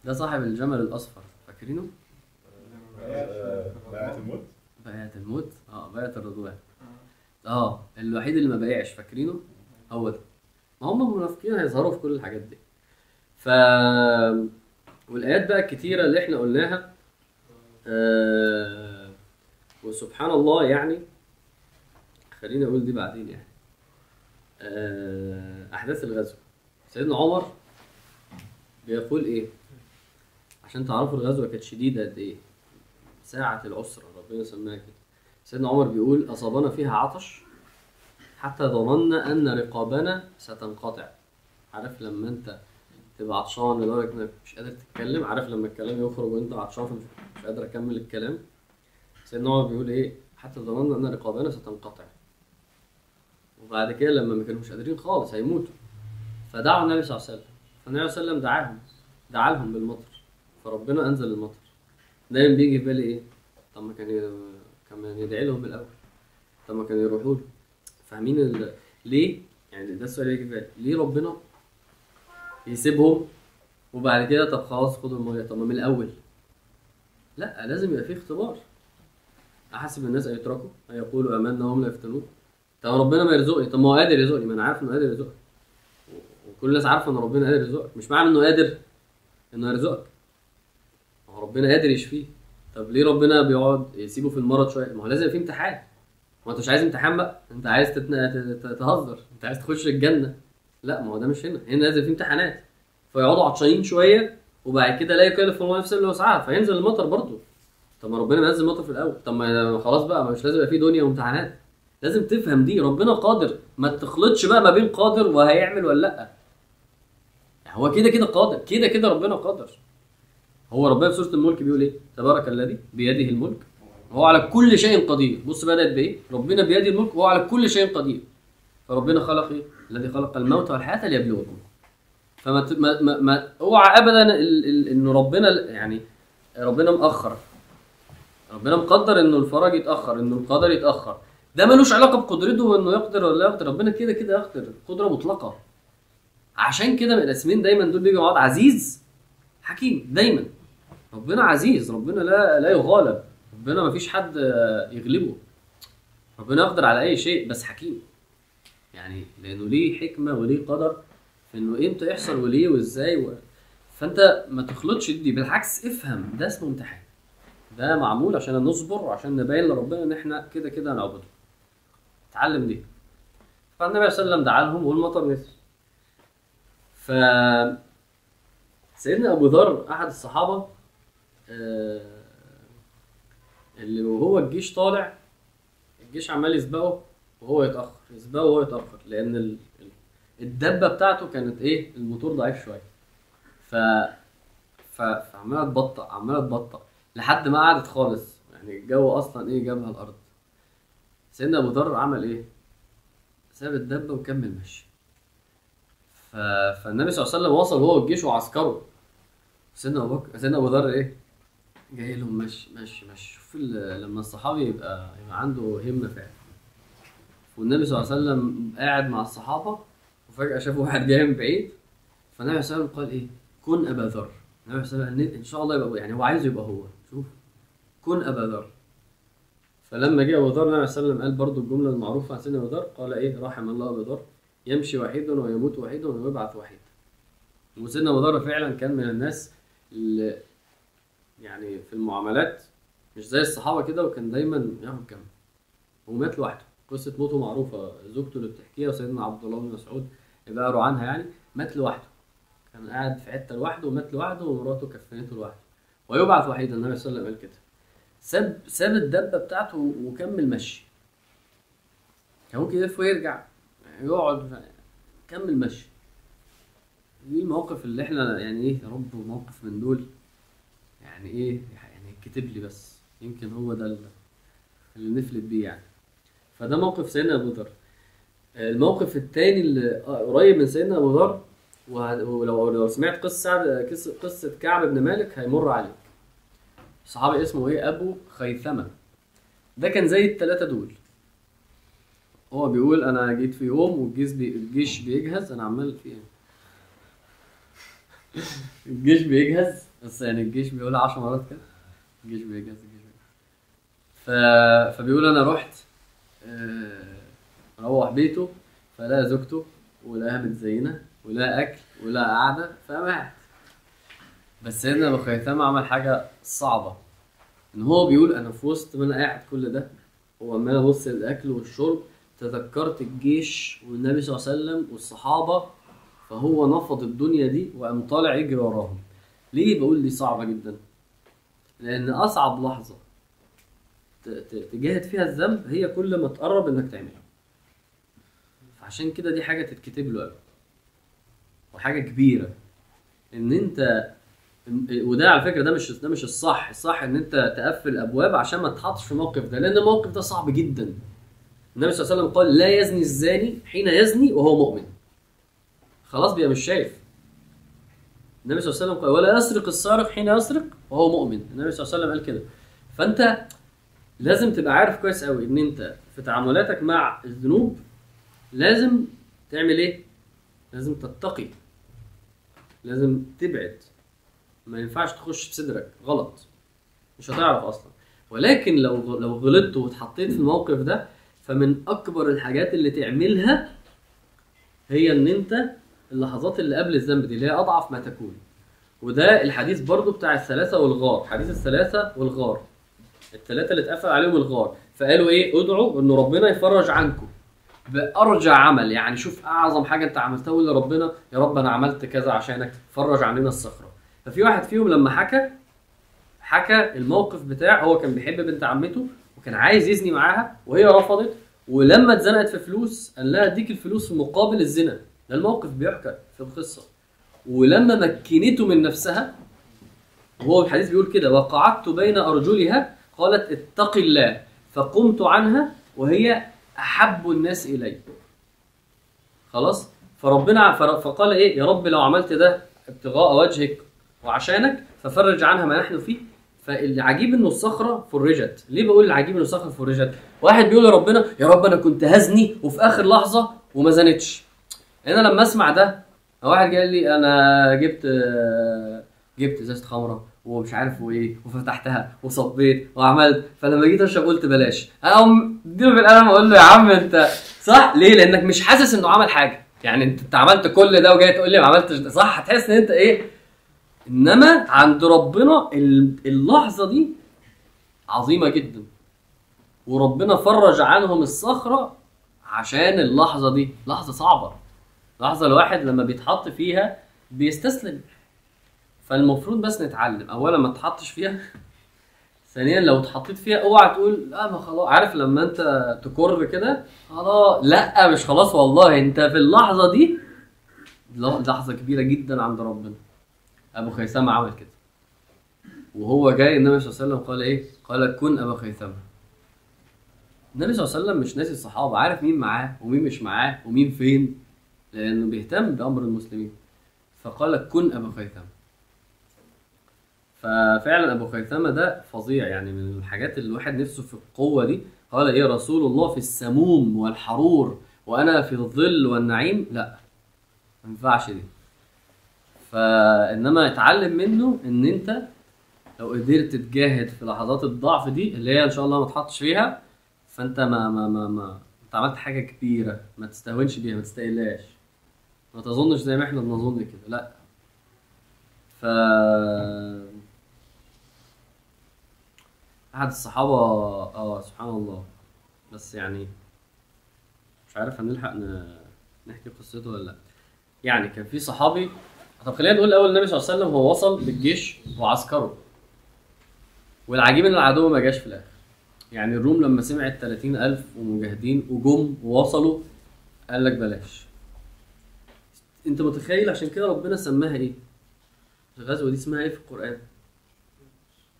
ده صاحب الجمل الأصفر. فاكرينه؟ بقى الموت. بيعة الموت؟ آه بيعة الرضوان. آه الوحيد اللي ما بايعش فاكرينه؟ هو ده. ما هم المنافقين هيظهروا في كل الحاجات دي. ف والآيات بقى الكتيرة اللي إحنا قلناها آه... وسبحان الله يعني خليني أقول دي بعدين يعني آه... أحداث الغزو. سيدنا عمر بيقول إيه؟ عشان تعرفوا الغزوه كانت شديدة قد إيه؟ ساعة العسرة ربنا سماها كده. سيدنا عمر بيقول أصابنا فيها عطش حتى ظننا أن رقابنا ستنقطع. عارف لما أنت تبقى عطشان لدرجة إنك مش قادر تتكلم؟ عارف لما الكلام يخرج وأنت عطشان مش قادر أكمل الكلام؟ سيدنا عمر بيقول إيه؟ حتى ظننا أن رقابنا ستنقطع. وبعد كده لما ما كانوا مش قادرين خالص هيموتوا. فدعوا النبي صلى الله عليه وسلم. فالنبي صلى الله عليه وسلم دعاهم دعا لهم بالمطر. فربنا أنزل المطر. دايما بيجي في بالي إيه؟ طب ما كان كان يدعي لهم الأول. طب ما كانوا يروحوا له. فاهمين ال... ليه؟ يعني ده السؤال اللي في بالي. ليه ربنا يسيبهم وبعد كده طب خلاص خدوا الميه طب ما من الأول. لا لازم يبقى فيه اختبار. أحسب الناس أن يتركوا أن يقولوا آمنا وهم لا يفتنون. طب ربنا ما يرزقني. طب ما هو قادر يرزقني. ما أنا عارف إنه قادر يرزقك. وكل الناس عارفة إن ربنا قادر يرزقك. مش معنى إنه قادر إنه يرزقك. هو ربنا قادر يشفيه. طب ليه ربنا بيقعد يسيبه في المرض شوية؟ ما هو لازم فيه امتحان. ما انت مش عايز امتحان بقى. انت عايز تهزر. انت عايز تخش الجنة. لا ما هو ده مش هنا. هنا لازم في امتحانات. فيقعدوا عطشانين شوية وبعد كده لا يكلف الله نفسا إلا وسعها. فينزل المطر برضه. طب ما ربنا منزل المطر في الأول. طب ما خلاص بقى مش لازم يبقى في دنيا وامتحانات. لازم تفهم دي. ربنا قادر. ما تخلطش بقى ما بين قادر وهيعمل ولا لأ. هو كده كده قادر. كده كده ربنا قادر. هو ربنا في سورة الملك بيقول إيه؟ تبارك الذي بيده الملك. وهو على كل شيء قدير. بص بدات بإيه؟ ربنا بيده الملك وهو على كل شيء قدير. فربنا خلق إيه؟ الذي خلق الموت والحياة ليبلوكم فما ما ما, ما أوعى ابدا انه ربنا يعني ربنا مأخر. ربنا مقدر إنه الفرج يتأخر إنه القدر يتأخر. ده ملوش علاقة بقدرته وإنه يقدر ولا لا يقدر. ربنا كده كده يقدر. قدرة مطلقة. عشان كده الاسمين دايما دول بيجوا مع بعض. عزيز حكيم دايما. ربنا عزيز ربنا لا لا يغالب. ربنا ما فيش حد يغلبه. ربنا يقدر على أي شيء بس حكيم. يعني لأنه ليه حكمة وليه قدر في إنه إمتى يحصل وليه وإزاي و... فأنت ما تخلطش دي بالعكس افهم ده اسمه امتحان. ده معمول عشان نصبر وعشان نبين لربنا إن إحنا كده كده هنعبده. اتعلم دي. فالنبي صلى الله عليه وسلم دعا لهم والمطر نزل. ف سيدنا أبو ذر أحد الصحابة اللي وهو الجيش طالع الجيش عمال يسبقه وهو يتأخر يسبقه وهو يتأخر لأن ال- ال- الدبة بتاعته كانت إيه؟ الموتور ضعيف شوية. ف فعمالة تبطأ عمالة تبطأ لحد ما قعدت خالص. يعني الجو أصلا إيه؟ جابها الأرض. سيدنا أبو ذر عمل إيه؟ ساب الدبة وكمل مشي ف... فالنبي صلى الله عليه وسلم وصل هو والجيش وعسكره. سيدنا أبو بكر سيدنا أبو ذر إيه؟ جاي لهم مشي مشي مشي. شوف لما الصحابي يبقى يبقى عنده همة فعلا. والنبي صلى الله عليه وسلم قاعد مع الصحابة وفجأة شاف واحد جاي من بعيد. فالنبي صلى الله عليه وسلم قال إيه؟ كن أبا ذر. النبي صلى الله عليه وسلم إن شاء الله يبقى يعني هو عايز يبقى هو. شوف. كن أبا ذر. فلما جه أبو ذر النبي صلى الله عليه وسلم قال برضو الجملة المعروفة عن سيدنا أبو ذر قال إيه؟ رحم الله أبا ذر. يمشي وحيدا ويموت وحيدا ويبعث وحيدا وسيدنا أبو ذر فعلا كان من الناس اللي يعني في المعاملات مش زي الصحابة كده وكان دايما ياخد جنب ومات لوحده. قصة موته معروفة. زوجته اللي بتحكيها وسيدنا عبد الله بن مسعود اللي عنها يعني مات لوحده. كان قاعد في حتة لوحده ومات لوحده ومراته كفنته لوحده. ويبعث وحيدا النبي صلى الله عليه وسلم قال كده. ساب ساب الدبة بتاعته وكمل مشي. كان ممكن يلف ويرجع يقعد كمل مشي. دي المواقف اللي إحنا يعني إيه يا رب موقف من دول. يعني إيه يعني كتب لي بس. يمكن هو ده اللي- نفلت بيه يعني. فده موقف سيدنا أبو ذر. الموقف التاني اللي قريب من سيدنا أبو ذر ولو لو سمعت قصة قصة كعب بن مالك هيمر عليك. صحابي اسمه إيه؟ أبو خيثمة. ده كان زي الثلاثه دول. هو بيقول أنا جيت في يوم والجيش بي... الجيش بيجهز. أنا عمال في *laughs* الجيش بيجهز. بس يعني الجيش بيقول 10 مرات كده. الجيش بيجهز الجيش ف... فبيقول أنا رحت آه، روح بيته فلقى زوجته ولقاها متزينه ولقى أكل ولقى قعدة فمات. بس سيدنا أبو خيثمه عمل حاجة صعبة. إن هو بيقول أنا في وسط ما أنا قاعد كل ده وعمال ابص للأكل والشرب تذكرت الجيش والنبي صلى الله عليه وسلم والصحابة فهو نفض الدنيا دي وقام طالع يجري وراهم. ليه بقول دي صعبة جدا؟ لأن أصعب لحظة تجاهد فيها الذنب هي كل ما تقرب إنك تعملها. فعشان كده دي حاجة تتكتب له قوي وحاجة كبيرة. إن أنت وده على فكرة ده مش ده مش الصح. الصح إن أنت تقفل ابواب عشان ما تتحطش في الموقف ده. لأن الموقف ده صعب جدا. النبي صلى الله عليه وسلم قال لا يزني الزاني حين يزني وهو مؤمن. خلاص بيبقى مش شايف. النبي صلى الله عليه وسلم قال ولا يسرق السارق حين يسرق وهو مؤمن. النبي صلى الله عليه وسلم قال كده. فأنت لازم تبقى عارف كويس قوي إن أنت في تعاملاتك مع الذنوب لازم تعمل إيه؟ لازم تتقي. لازم تبعد. ما ينفعش تخش بصدرك غلط. مش هتعرف أصلا. ولكن لو لو غلطت واتحطيت في الموقف ده فمن أكبر الحاجات اللي تعملها هي إن أنت اللحظات اللي قبل الذنب دي اللي هي أضعف ما تكون. وده الحديث برضو بتاع الثلاثة والغار حديث الثلاثة والغار. الثلاثة اللي اتقفل عليهم الغار. فقالوا إيه؟ ادعوا إن ربنا يفرج عنكم. بارجع عمل يعني شوف أعظم حاجة أنت عملتها قول لربنا يا رب أنا عملت كذا عشانك فرج عننا الصخرة. ففي واحد فيهم لما حكى حكى الموقف بتاع هو كان بيحب بنت عمته وكان عايز يزني معاها وهي رفضت ولما اتزنقت في فلوس قال لها أديك الفلوس في مقابل الزنا. ده الموقف بيحكى في القصة. ولما مكنته من نفسها وهو الحديث بيقول كده وقعدت بين أرجلها قالت اتق الله فقمت عنها وهي أحب الناس إلي. خلاص؟ فربنا فر- فقال إيه؟ يا رب لو عملت ده ابتغاء وجهك وعشانك ففرج عنها ما نحن فيه. فالعجيب إنه الصخرة فرجت. ليه بقول العجيب إنه الصخرة فرجت؟ واحد بيقول لربنا يا رب أنا كنت هزني وفي آخر لحظة وما زنتش. أنا لما أسمع ده واحد قال لي أنا جبت جبت إزازة خمرة ومش عارف وإيه وفتحتها وصبيت وعملت فلما جيت أشرب قلت بلاش. أقوم اديله بالقلم أقول له يا عم أنت صح؟ ليه؟ لأنك مش حاسس إنه عمل حاجة. يعني أنت عملت كل ده وجاي تقول لي ما عملتش ده. صح؟ هتحس إن أنت إيه؟ إنما عند ربنا ال- اللحظة دي عظيمة جدا. وربنا فرج عنهم الصخرة عشان اللحظة دي. لحظة صعبة. لحظة الواحد لما بيتحط فيها بيستسلم. فالمفروض بس نتعلم. اولا ما تحطش فيها. ثانيا لو اتحطيت فيها اوعى تقول لا ما خلاص. عارف لما انت تكر كده؟ خلاص. لا مش خلاص والله. انت في اللحظة دي لحظة كبيرة جدا عند ربنا. أبو خيثمه عمل كده. وهو جاي النبي صلى الله عليه وسلم قال إيه؟ قال كن أبا خيثمه النبي صلى الله عليه وسلم مش ناسي الصحابة. عارف مين معاه ومين مش معاه ومين فين؟ لأنه بيهتم بأمر المسلمين. فقال كن أبا خيثمه ففعلا أبو خيثمه ده فظيع يعني من الحاجات اللي الواحد نفسه في القوة دي. قال إيه رسول الله في السموم والحرور وأنا في الظل والنعيم؟ لا ما ينفعش دي. فإنما اتعلم منه إن أنت لو قدرت تجاهد في لحظات الضعف دي اللي هي إن شاء الله ما تحطش فيها فأنت ما ما ما ما أنت عملت حاجة كبيرة ما تستهونش بيها ما تستقلهاش. ما تظنش زي ما إحنا بنظن كده لا. ف أحد الصحابة آه سبحان الله. بس يعني مش عارف هنلحق ن- نحكي قصته ولا لا. يعني كان في صحابي طب خلينا نقول الأول النبي صلى الله عليه وسلم هو وصل بالجيش وعسكره. والعجيب إن العدو ما جاش في الآخر. يعني الروم لما سمعت 30000 ومجاهدين وجم ووصلوا قال لك بلاش. انت متخيل عشان كده ربنا سماها إيه؟ الغزوة دي اسمها إيه في القرآن؟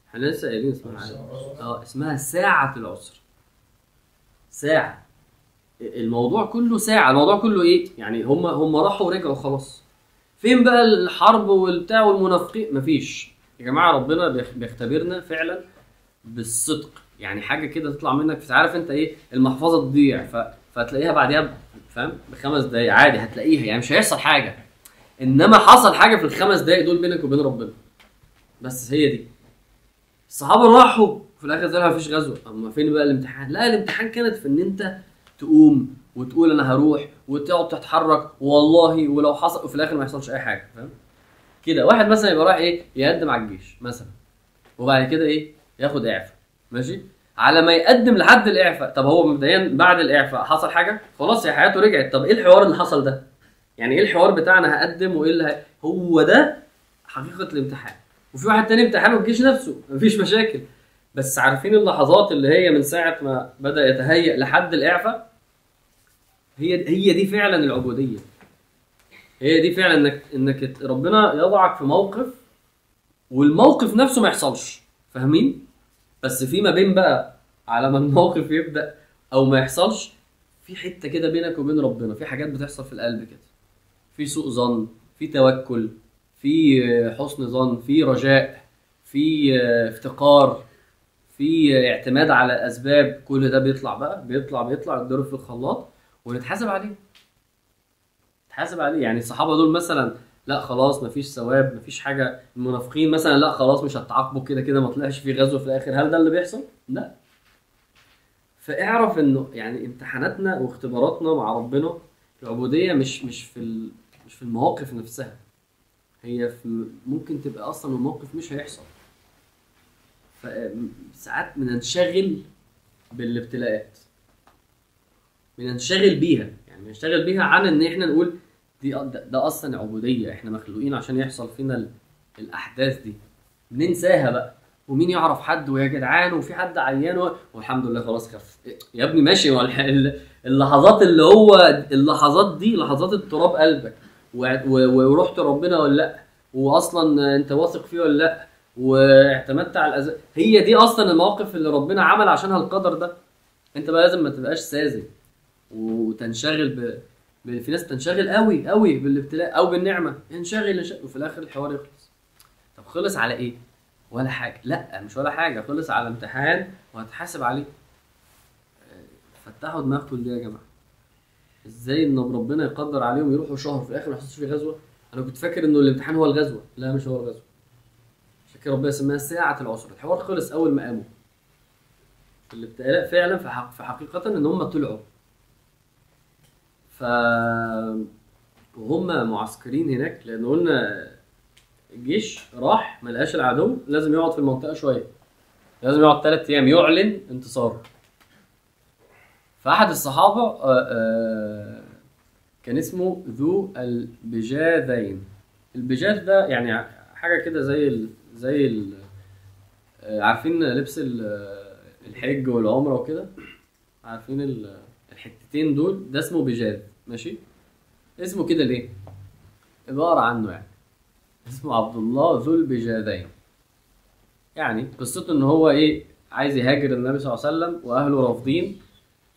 إحنا لسه قايلين اسمها. آه اسمها ساعة العسر ساعة. الموضوع كله ساعة. الموضوع كله إيه؟ يعني هم هم راحوا ورجعوا خلاص. فين بقى الحرب والبتاع والمنافقين؟ مفيش. يا جماعة ربنا بيخ- بيختبرنا فعلا بالصدق. يعني حاجة كده تطلع منك. عارف انت إيه؟ المحفظة تضيع. ف... فتلاقيها بعديها فاهم؟ بخمس دقايق. عادي هتلاقيها. يعني مش هيحصل حاجة. إنما حصل حاجة في الخمس دقايق دول بينك وبين ربنا. بس هي دي. الصحابة راحوا. في الآخر زي ما فيش غزوة. أما فين بقى الامتحان؟ لا الامتحان كانت في إن أنت تقوم وتقول أنا هروح وتقعد تتحرك. والله ولو حصل وفي الآخر ما يحصلش أي حاجة فاهم؟ كده. واحد مثلا يبقى رايح إيه؟ يقدم على الجيش مثلا. وبعد كده إيه؟ ياخد إعفاء. ماشي؟ على ما يقدم لحد الإعفاء. طب هو مبدئيا بعد الإعفاء حصل حاجة؟ خلاص يا حياته رجعت. طب إيه الحوار اللي حصل ده؟ يعني إيه الحوار بتاعنا هقدم وإيه اللي. هو ده حقيقة الامتحان. وفي واحد تاني امتحانه الجيش نفسه. مفيش مشاكل. بس عارفين اللحظات اللي هي من ساعة ما بدأ يتهيأ لحد الإعفاء؟ هي هي دي فعلا العبودية. هي دي فعلا انك إنك ربنا يضعك في موقف والموقف نفسه ما يحصلش. فاهمين؟ بس في ما بين بقى على ما *laughs* الموقف يبدأ أو ما يحصلش في حتة كده بينك وبين ربنا في حاجات بتحصل في القلب كده. في سوء ظن في توكل في حسن ظن في رجاء في افتقار في اعتماد على الاسباب كل ده بيطلع بقى بيطلع بيطلع يتضرب في الخلاط ونتحاسب عليه. نتحاسب عليه. يعني الصحابة دول مثلا لا خلاص مفيش ثواب مفيش حاجة. المنافقين مثلا لا خلاص مش هتعاقبوا كده كده ما طلعش في غزو في الآخر. هل ده اللي بيحصل؟ لا. فاعرف إنه يعني امتحاناتنا واختباراتنا مع ربنا العبودية مش مش في. مش في المواقف نفسها. هي في ممكن تبقى أصلا الموقف مش هيحصل. فساعات بننشغل بالابتلاءات. بننشغل بيها. يعني بنشتغل بيها عن إن إحنا نقول دي ده, أصلا عبودية إحنا مخلوقين عشان يحصل فينا ال- الأحداث دي. ننساها بقى. ومين يعرف حد ويا جدعان وفي حد عيان والحمد لله خلاص خف يا ابني ماشي. اللحظات اللي هو اللحظات دي لحظات اضطراب قلبك. ورحت ربنا ولا لأ؟ واصلا أنت واثق فيه ولا لأ؟ واعتمدت على الأز... هي دي أصلا المواقف اللي ربنا عمل عشانها القدر ده. أنت بقى لازم ما تبقاش ساذج وتنشغل ب... في ناس تنشغل قوي قوي بالابتلاء أو بالنعمة. انشغل انشغل وفي الآخر الحوار يخلص. طب خلص على إيه؟ ولا حاجة. لأ مش ولا حاجة. خلص على امتحان وهتحاسب عليه. آه، فتحوا دماغكم دي يا جماعة؟ إزاي إن ربنا يقدر عليهم يروحوا شهر في الآخر ما يحصلش فيه غزوة؟ أنا كنت فاكر إنه الامتحان هو الغزوة. لا مش هو الغزوة. كده ربنا سماها ساعة العسر الحوار خلص أول ما قاموا. الابتلاء فعلا في حقيقه إن هم طلعوا. ف وهم معسكرين هناك لأن قلنا الجيش راح ما لقاش العدو لازم يقعد في المنطقة شوية. لازم يقعد ثلاث أيام يعلن انتصاره. فأحد الصحابة آه، آه، كان اسمه ذو البجاذين. البجاذ ده يعني حاجة كده زي ال... زي ال... آه، عارفين لبس ال- الحج والعمرة وكده؟ عارفين ال- الحتتين دول؟ ده اسمه بجاذ. ماشي؟ اسمه كده ليه؟ عبارة عنه يعني. اسمه عبد الله ذو البجاذين يعني قصته إن هو إيه عايز يهاجر النبي صلى الله عليه وسلم وأهله رافضين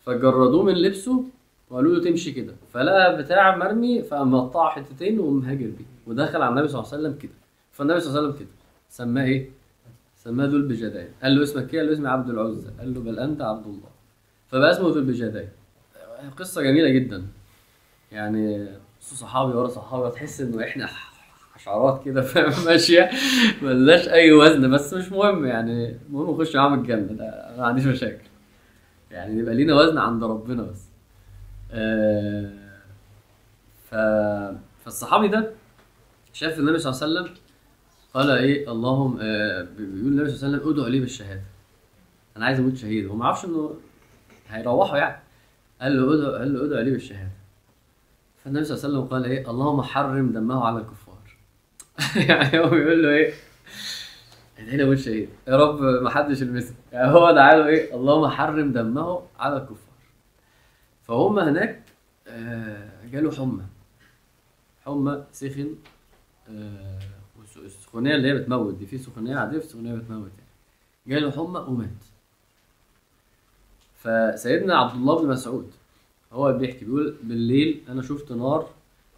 فجردوه من لبسه وقالوا له تمشي كده. فلقى بتاع مرمي فقام مقطعه حتتين ومهاجر بيه. ودخل على النبي صلى الله عليه وسلم كده. فالنبي صلى الله عليه وسلم كده. سماه إيه؟ سماه ذو البجادين. قال له اسمك إيه؟ قال له اسمي عبد العزى قال له بل أنت عبد الله. فبقى اسمه ذو البجادين. قصة جميلة جدا. يعني صحابي ورا صحابي تحس إنه إحنا حشرات كده فاهم؟ *laughs* ماشية. ملناش أي وزن بس مش مهم يعني. المهم نخش معاهم الجنة. أنا ما عنديش مشاكل. يعني يبقى لينا وزن عند ربنا بس. آه، ف فالصحابي ده شاف النبي صلى الله عليه وسلم قال إيه؟ اللهم آه، بيقول النبي صلى الله عليه وسلم ادعوا لي بالشهادة. أنا عايز أموت شهيد. هو ما إنه هيروحوا يعني. قال له ادعو قال له ادعوا لي بالشهادة. فالنبي صلى الله عليه وسلم قال إيه؟ اللهم حرم دمه على الكفار. *laughs* يعني هو بيقول له إيه؟ ادعي لي أموت شهيد يا رب ما حدش يلمسه يعني هو دعا له إيه؟ اللهم حرم دمه على الكفار. فهم هناك آه، جاله حمى. حمى سخن آه، السخونية اللي هي بتموت دي في سخونية عادية في سخونية بتموت يعني. جاله حمى ومات. فسيدنا عبد الله بن مسعود هو بيحكي بيقول بالليل أنا شفت نار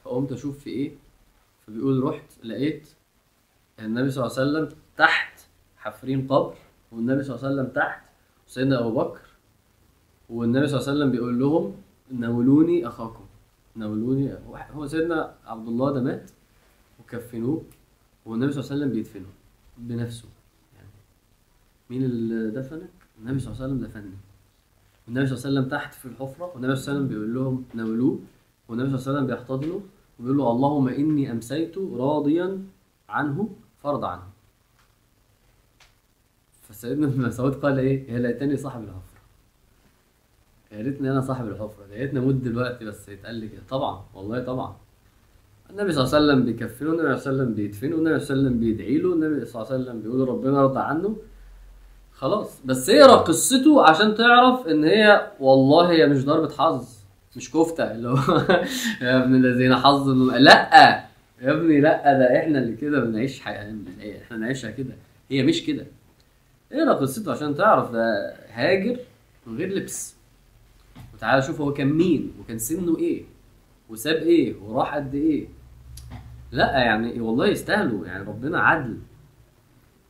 فقمت أشوف في إيه؟ فبيقول رحت لقيت النبي صلى الله عليه وسلم تحت حفرين قبر والنبي صلى الله عليه وسلم تحت وسيدنا أبو بكر والنبي صلى الله عليه وسلم بيقول لهم ناولوني أخاكم. ناولوني هو سيدنا عبد الله ده مات وكفنوه والنبي صلى الله عليه وسلم بيدفنه بنفسه. يعني مين اللي دفنك؟ النبي صلى الله عليه وسلم دفنني والنبي صلى الله عليه وسلم تحت في الحفرة والنبي صلى الله عليه وسلم بيقول لهم ناولوه والنبي صلى الله عليه وسلم بيحتضنه وبيقول له اللهم إني أمسيت راضيا عنه فارض عنه. فسيدنا ابن مسعود قال إيه؟ يا ليتني صاحب الحفرة. يا ريتني أنا صاحب الحفرة. يا ريتني أموت دلوقتي بس يتقال لي كده. طبعا والله طبعا. النبي صلى الله عليه وسلم بيكفنه النبي صلى الله عليه وسلم بيدفنه النبي صلى الله عليه وسلم بيدعي له النبي صلى الله عليه وسلم بيقول ربنا يرضى عنه. خلاص. بس اقرأ قصته عشان تعرف إن هي والله هي مش ضربة حظ مش كفتة اللي هو *laughs* يا ابن الذين حظ لأ يا ابني لأ ده إحنا اللي كده بنعيش حياة إحنا نعيشها كده. هي مش كده. اقرأ قصته عشان تعرف ده هاجر من غير لبس. وتعالى شوف هو كان مين وكان سنه إيه وساب إيه وراح قد إيه. لأ يعني والله يستاهلوا يعني ربنا عدل.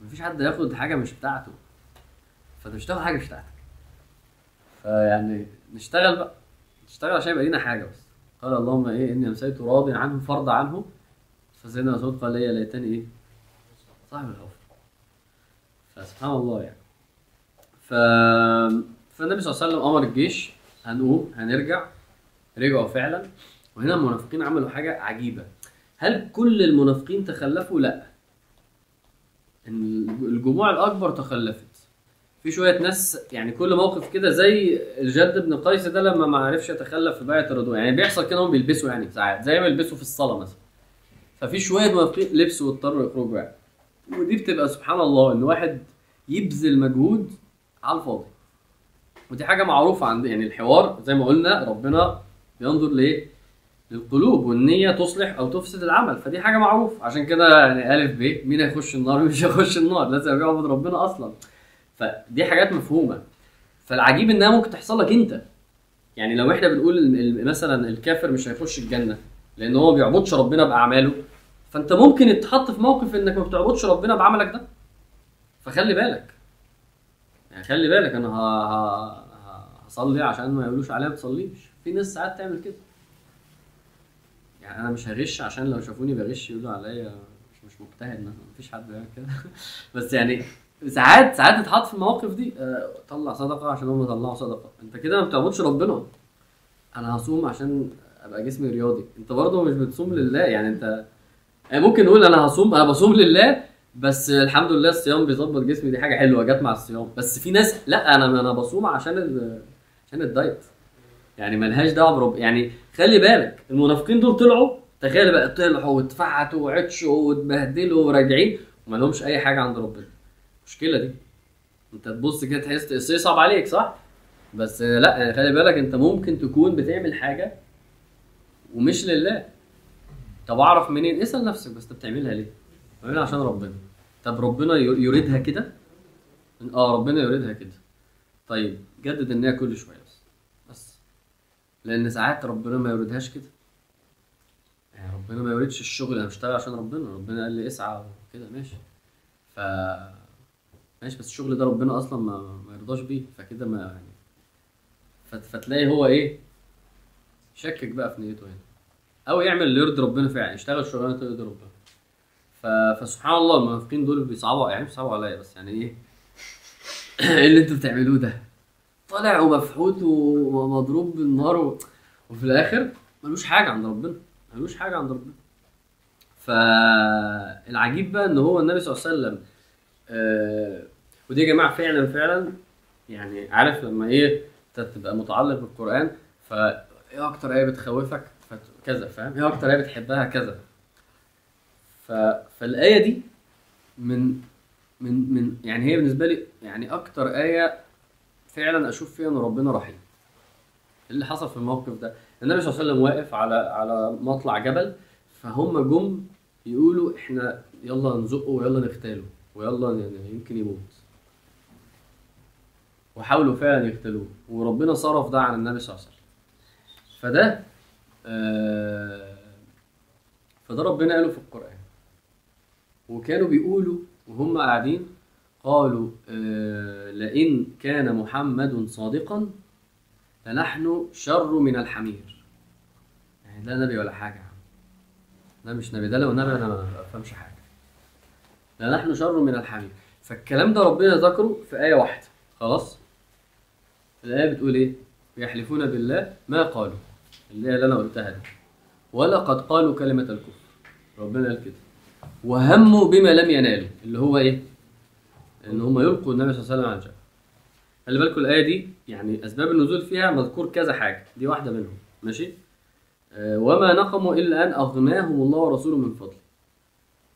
مفيش حد ياخد حاجة مش بتاعته. تاخد حاجة مش بتاعتك. فيعني نشتغل بقى. نشتغل عشان يبقى لينا حاجة بس. قال اللهم إيه إني أمسيت راضي عنه فرض عنه فسيدنا مسعود قال يا ليتني إيه؟ صاحب الحفر فسبحان الله يعني. ف... فالنبي صلى الله عليه وسلم أمر الجيش هنقوم هنرجع. رجعوا فعلا. وهنا المنافقين عملوا حاجة عجيبة. هل كل المنافقين تخلفوا؟ لا. الجموع الأكبر تخلفت. في شوية ناس يعني كل موقف كده زي الجد بن قيس ده لما ما عرفش يتخلف في بيعة الرضوان. يعني بيحصل كده هم بيلبسوا يعني ساعات زي ما بيلبسوا في الصلاة مثلا. ففي شوية منافقين لبسوا واضطروا يخرجوا يعني ودي بتبقى سبحان الله إن واحد يبذل مجهود على الفاضي. ودي حاجة معروفة عند يعني الحوار زي ما قلنا ربنا بينظر لإيه؟ للقلوب والنية تصلح أو تفسد العمل. فدي حاجة معروف عشان كده يعني ألف ب مين هيخش النار؟ مش هيخش النار. لازم يعبد ربنا أصلا. فدي حاجات مفهومة. فالعجيب إنها ممكن تحصل لك أنت. يعني لو إحنا بنقول مثلا الكافر مش هيخش الجنة لأن هو ما بيعبدش ربنا بأعماله فأنت ممكن تتحط في موقف إنك ما بتعبدش ربنا بعملك ده. فخلي بالك. يعني خلي بالك ه- هصلي عشان ما يقولوش عليا ما بتصليش في ناس ساعات تعمل كده. يعني أنا مش هغش عشان لو شافوني بغش يقولوا عليا مش مش مجتهد مفيش حد بيعمل كده. *laughs* بس يعني ساعات ساعات تتحط في المواقف دي. آه، طلع صدقة عشان هم طلعوا صدقة. انت كده ما بتعبدش ربنا. أنا هصوم عشان ابقى جسمي رياضي. انت برضه مش بتصوم لله. يعني انت يعني ممكن نقول أنا هصوم أنا بصوم لله بس الحمد لله الصيام بيظبط جسمي. دي حاجة حلوة. جت مع الصيام. بس في ناس لا أنا أنا بصوم عشان ال... عشان الدايت. يعني ملهاش دعوة برب يعني خلي بالك المنافقين دول طلعوا. تخيل بقى طلعوا واتفعتوا وعطشوا واتبهدلوا وراجعين وما لهمش أي حاجة عند ربنا. المشكلة دي. انت تبص كده تحس تحس يصعب عليك صح؟ بس لا يعني خلي بالك انت ممكن تكون بتعمل حاجة ومش لله. طب أعرف منين؟ اسأل نفسك بس انت بتعملها ليه؟ بتعملها عشان ربنا. طب ربنا ير- يريدها كده؟ آه ربنا يريدها كده. طيب جدد النية كل شوية بس. بس. لأن ساعات ربنا ما يريدهاش كده. يعني ربنا ما يريدش الشغل أنا بشتغل عشان ربنا. ربنا قال لي اسعى وكده ماشي. ف ماشي بس الشغل ده ربنا أصلا ما, ما يرضاش بيه فكده ما يعني فت- فتلاقي هو إيه شكك بقى في نيته هنا أو يعمل اللي يرضي ربنا فعلا يشتغل شغلانه ترضي ربنا. فسبحان الله المنافقين دول بيصعبوا يعني بيصعبوا عليا بس يعني إيه *laughs* إيه اللي أنتوا بتعملوه ده طالع ومفحوط ومضروب بالنار. وفي الآخر ملوش حاجة عند ربنا ملوش حاجة عند ربنا فالعجيب بقى إن هو النبي صلى الله عليه وسلم آه ودي يا جماعة فعلا فعلا يعني عارف لما إيه أنت تبقى متعلق بالقرآن فايه أكتر آية بتخوفك؟ كذا فاهم؟ إيه أكتر آية بتحبها؟ كذا. ف... فالآية دي من من من يعني هي بالنسبة لي يعني أكتر آية فعلا أشوف فيها إن ربنا رحيم. اللي حصل في الموقف ده. النبي صلى الله عليه وسلم واقف على على مطلع جبل فهم جم يقولوا إحنا يلا نزقه ويلا نغتاله ويلا يمكن يموت. وحاولوا فعلا يقتلوه. وربنا صرف ده عن النبي صلى الله عليه وسلم. فده آه فده ربنا قاله في القرآن. وكانوا بيقولوا وهم قاعدين قالوا آه لئن كان محمد صادقا لنحن شر من الحمير. يعني ده نبي ولا حاجة ده مش نبي ده لو نبي أنا ما بفهمش حاجة. لنحن شر من الحمير. فالكلام ده ربنا ذكره في آية واحدة. خلاص؟ الآية بتقول إيه؟ يحلفون بالله ما قالوا. اللي هي اللي أنا قلتها دي. ولقد قالوا كلمة الكفر. ربنا قال كده. وهموا بما لم ينالوا. اللي هو إيه؟ إن هم يلقوا النبي صلى الله عليه وسلم على الجبل خلي بالكم الآية دي يعني أسباب النزول فيها مذكور كذا حاجة. دي واحدة منهم. ماشي؟ آه، وما نقموا إلا أن أغناهم الله ورسوله من فضله.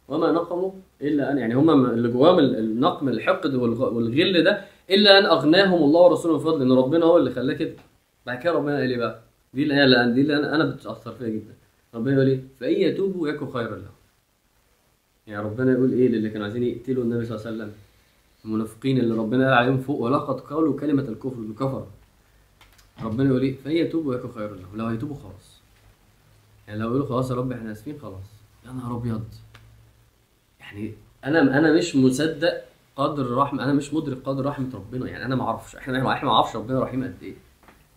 وما نقموا إلا أن يعني هم اللي جواهم ال- النقم الحقد والغ- والغل ده إلا أن أغناهم الله ورسوله من فضله إن ربنا هو اللي خلاه كده. بعد كده ربنا قال إيه بقى؟ دي الآية اللي دي اللي أنا بتأثر فيها جدا. ربنا يقول إيه؟ فإن يتوبوا يكن خيرا لهم. يعني ربنا يقول إيه للي كانوا عايزين يقتلوا النبي صلى الله عليه وسلم؟ المنافقين اللي ربنا قال عليهم فوق ولقد قالوا كلمة الكفر بكفر. ربنا يقول إيه؟ فإن يتوبوا يكن خيرا لهم. لو هيتوبوا خلاص. يعني لو يقولوا خلاص يا رب إحنا آسفين خلاص. يا نهار أبيض. يعني أنا أنا مش مصدق قدر رحمه أنا مش مدرك قدر رحمة ربنا يعني أنا ما أعرفش إحنا إحنا ما أعرفش ربنا رحيم قد إيه.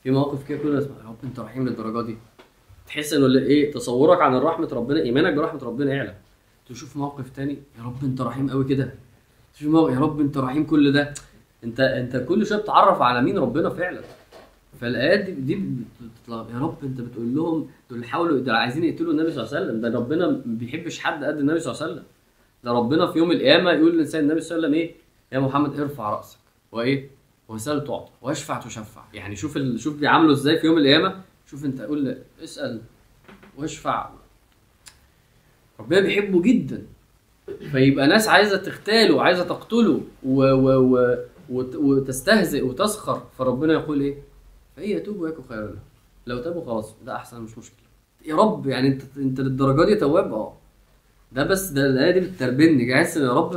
في مواقف كده كلنا نسمع يا رب أنت رحيم للدرجة دي. تحس إنه إيه تصورك عن رحمه ربنا إيمانك برحمة ربنا يعلى تشوف موقف تاني يا رب أنت رحيم قوي كده. تشوف موقف يا رب أنت رحيم كل ده. أنت أنت كل شوية بتتعرف على مين ربنا فعلا. فالآيات دي, دي بتطلع يا رب أنت بتقول لهم دول حاولوا دول عايزين يقتلوا النبي صلى الله عليه وسلم. ده ربنا ما بيحبش حد قد النبي صلى الله عليه وسلم. ده ربنا في يوم القيامة يقول للإنسان النبي صلى الله عليه وسلم إيه؟ يا محمد ارفع رأسك. وايه وسال تعطى واشفع تشفع. يعني شوف ال... شوف بيعامله إزاي في يوم القيامة. شوف أنت قول اسأل واشفع. ربنا بيحبه جدا. فيبقى ناس عايزة تغتاله وعايزه تقتله و... و... و... وت... وتستهزئ وتسخر. فربنا يقول إيه؟ فإن يتوبوا يكن خيرا لهم لو تابوا خلاص ده أحسن مش مشكلة. يا رب يعني انت أنت للدرجة دي تواب؟ آه. ده بس ده الآية دي بتربني جاهز يا رب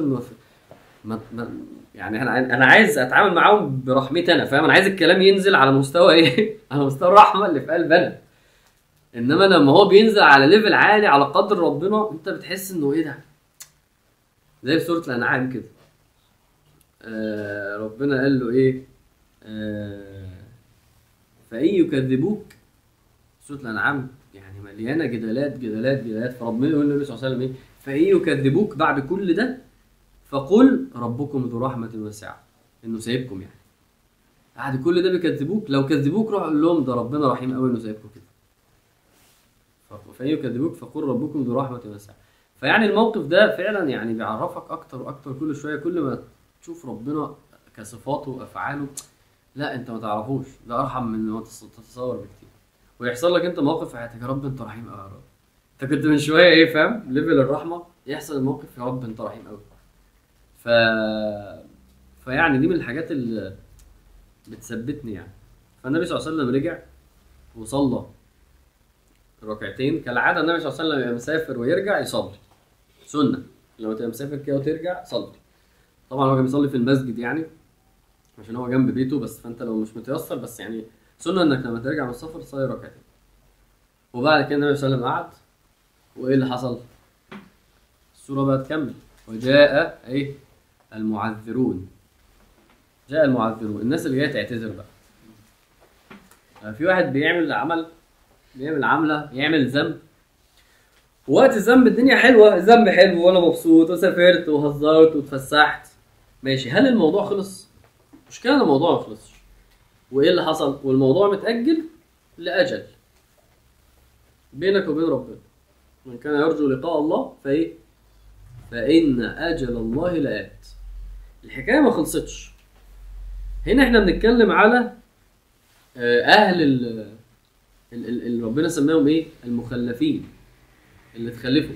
ما ما يعني أنا أنا عايز أتعامل معاهم برحمتي أنا فاهم؟ أنا عايز الكلام ينزل على مستوى إيه؟ *laughs* على مستوى الرحمة اللي في قلب أنا. إنما لما هو بينزل على ليفل عالي على قدر ربنا أنت بتحس إنه إيه ده؟ زي في سورة الأنعام كده. آه ربنا قال له إيه؟ آه فإن يكذبوك سورة الأنعام يعني مليانة جدالات جدالات جدالات. فربنا يقول للنبي صلى الله عليه وسلم إيه؟ فان يكذبوك بعد كل ده فقل ربكم ذو رحمة واسعة. إنه سايبكم يعني. بعد كل ده بيكذبوك لو كذبوك روح قول لهم ده ربنا رحيم قوي إنه سايبكم كده. ف- فان يكذبوك فقل ربكم ذو رحمة واسعة. فيعني الموقف ده فعلا يعني بيعرفك أكتر وأكتر كل شوية كل ما تشوف ربنا كصفاته وأفعاله لا أنت ما تعرفوش. ده أرحم من ما تتص- تتصور بكتير. ويحصل لك أنت موقف في حياتك يا رب أنت رحيم قوي يا رب. انت كنت من شوية إيه فاهم؟ ليفل الرحمة يحصل الموقف يا رب انت رحيم قوي. ف فيعني دي من الحاجات اللي بتثبتني يعني. فالنبي صلى الله عليه وسلم رجع وصلى ركعتين. كالعادة النبي صلى الله عليه وسلم يبقى مسافر ويرجع يصلي. سنة. لو تبقى مسافر كده وترجع صلي. طبعا هو كان بيصلي في المسجد يعني عشان هو جنب بيته بس. فانت لو مش متيسر بس يعني سنة انك لما ترجع من السفر تصلي ركعتين. وبعد كده النبي صلى الله عليه وسلم قعد. وإيه اللي حصل؟ السوره بقى تكمل وجاء إيه؟ المعذرون. جاء المعذرون. الناس اللي جاية تعتذر بقى. آه، في واحد بيعمل عمل بيعمل عملة يعمل ذنب. وقت الذنب الدنيا حلوة الذنب حلو وأنا مبسوط وسافرت وهزرت واتفسحت. ماشي. هل الموضوع خلص؟ مش كان الموضوع ما خلصش. وإيه اللي حصل؟ والموضوع متأجل لأجل. بينك وبين ربنا. من كان يرجو لقاء الله فإيه؟ فإن أجل الله لآت. الحكاية ما خلصتش. هنا إحنا بنتكلم على آه، ال- اللي ربنا سماهم إيه؟ المخلفين اللي اتخلفوا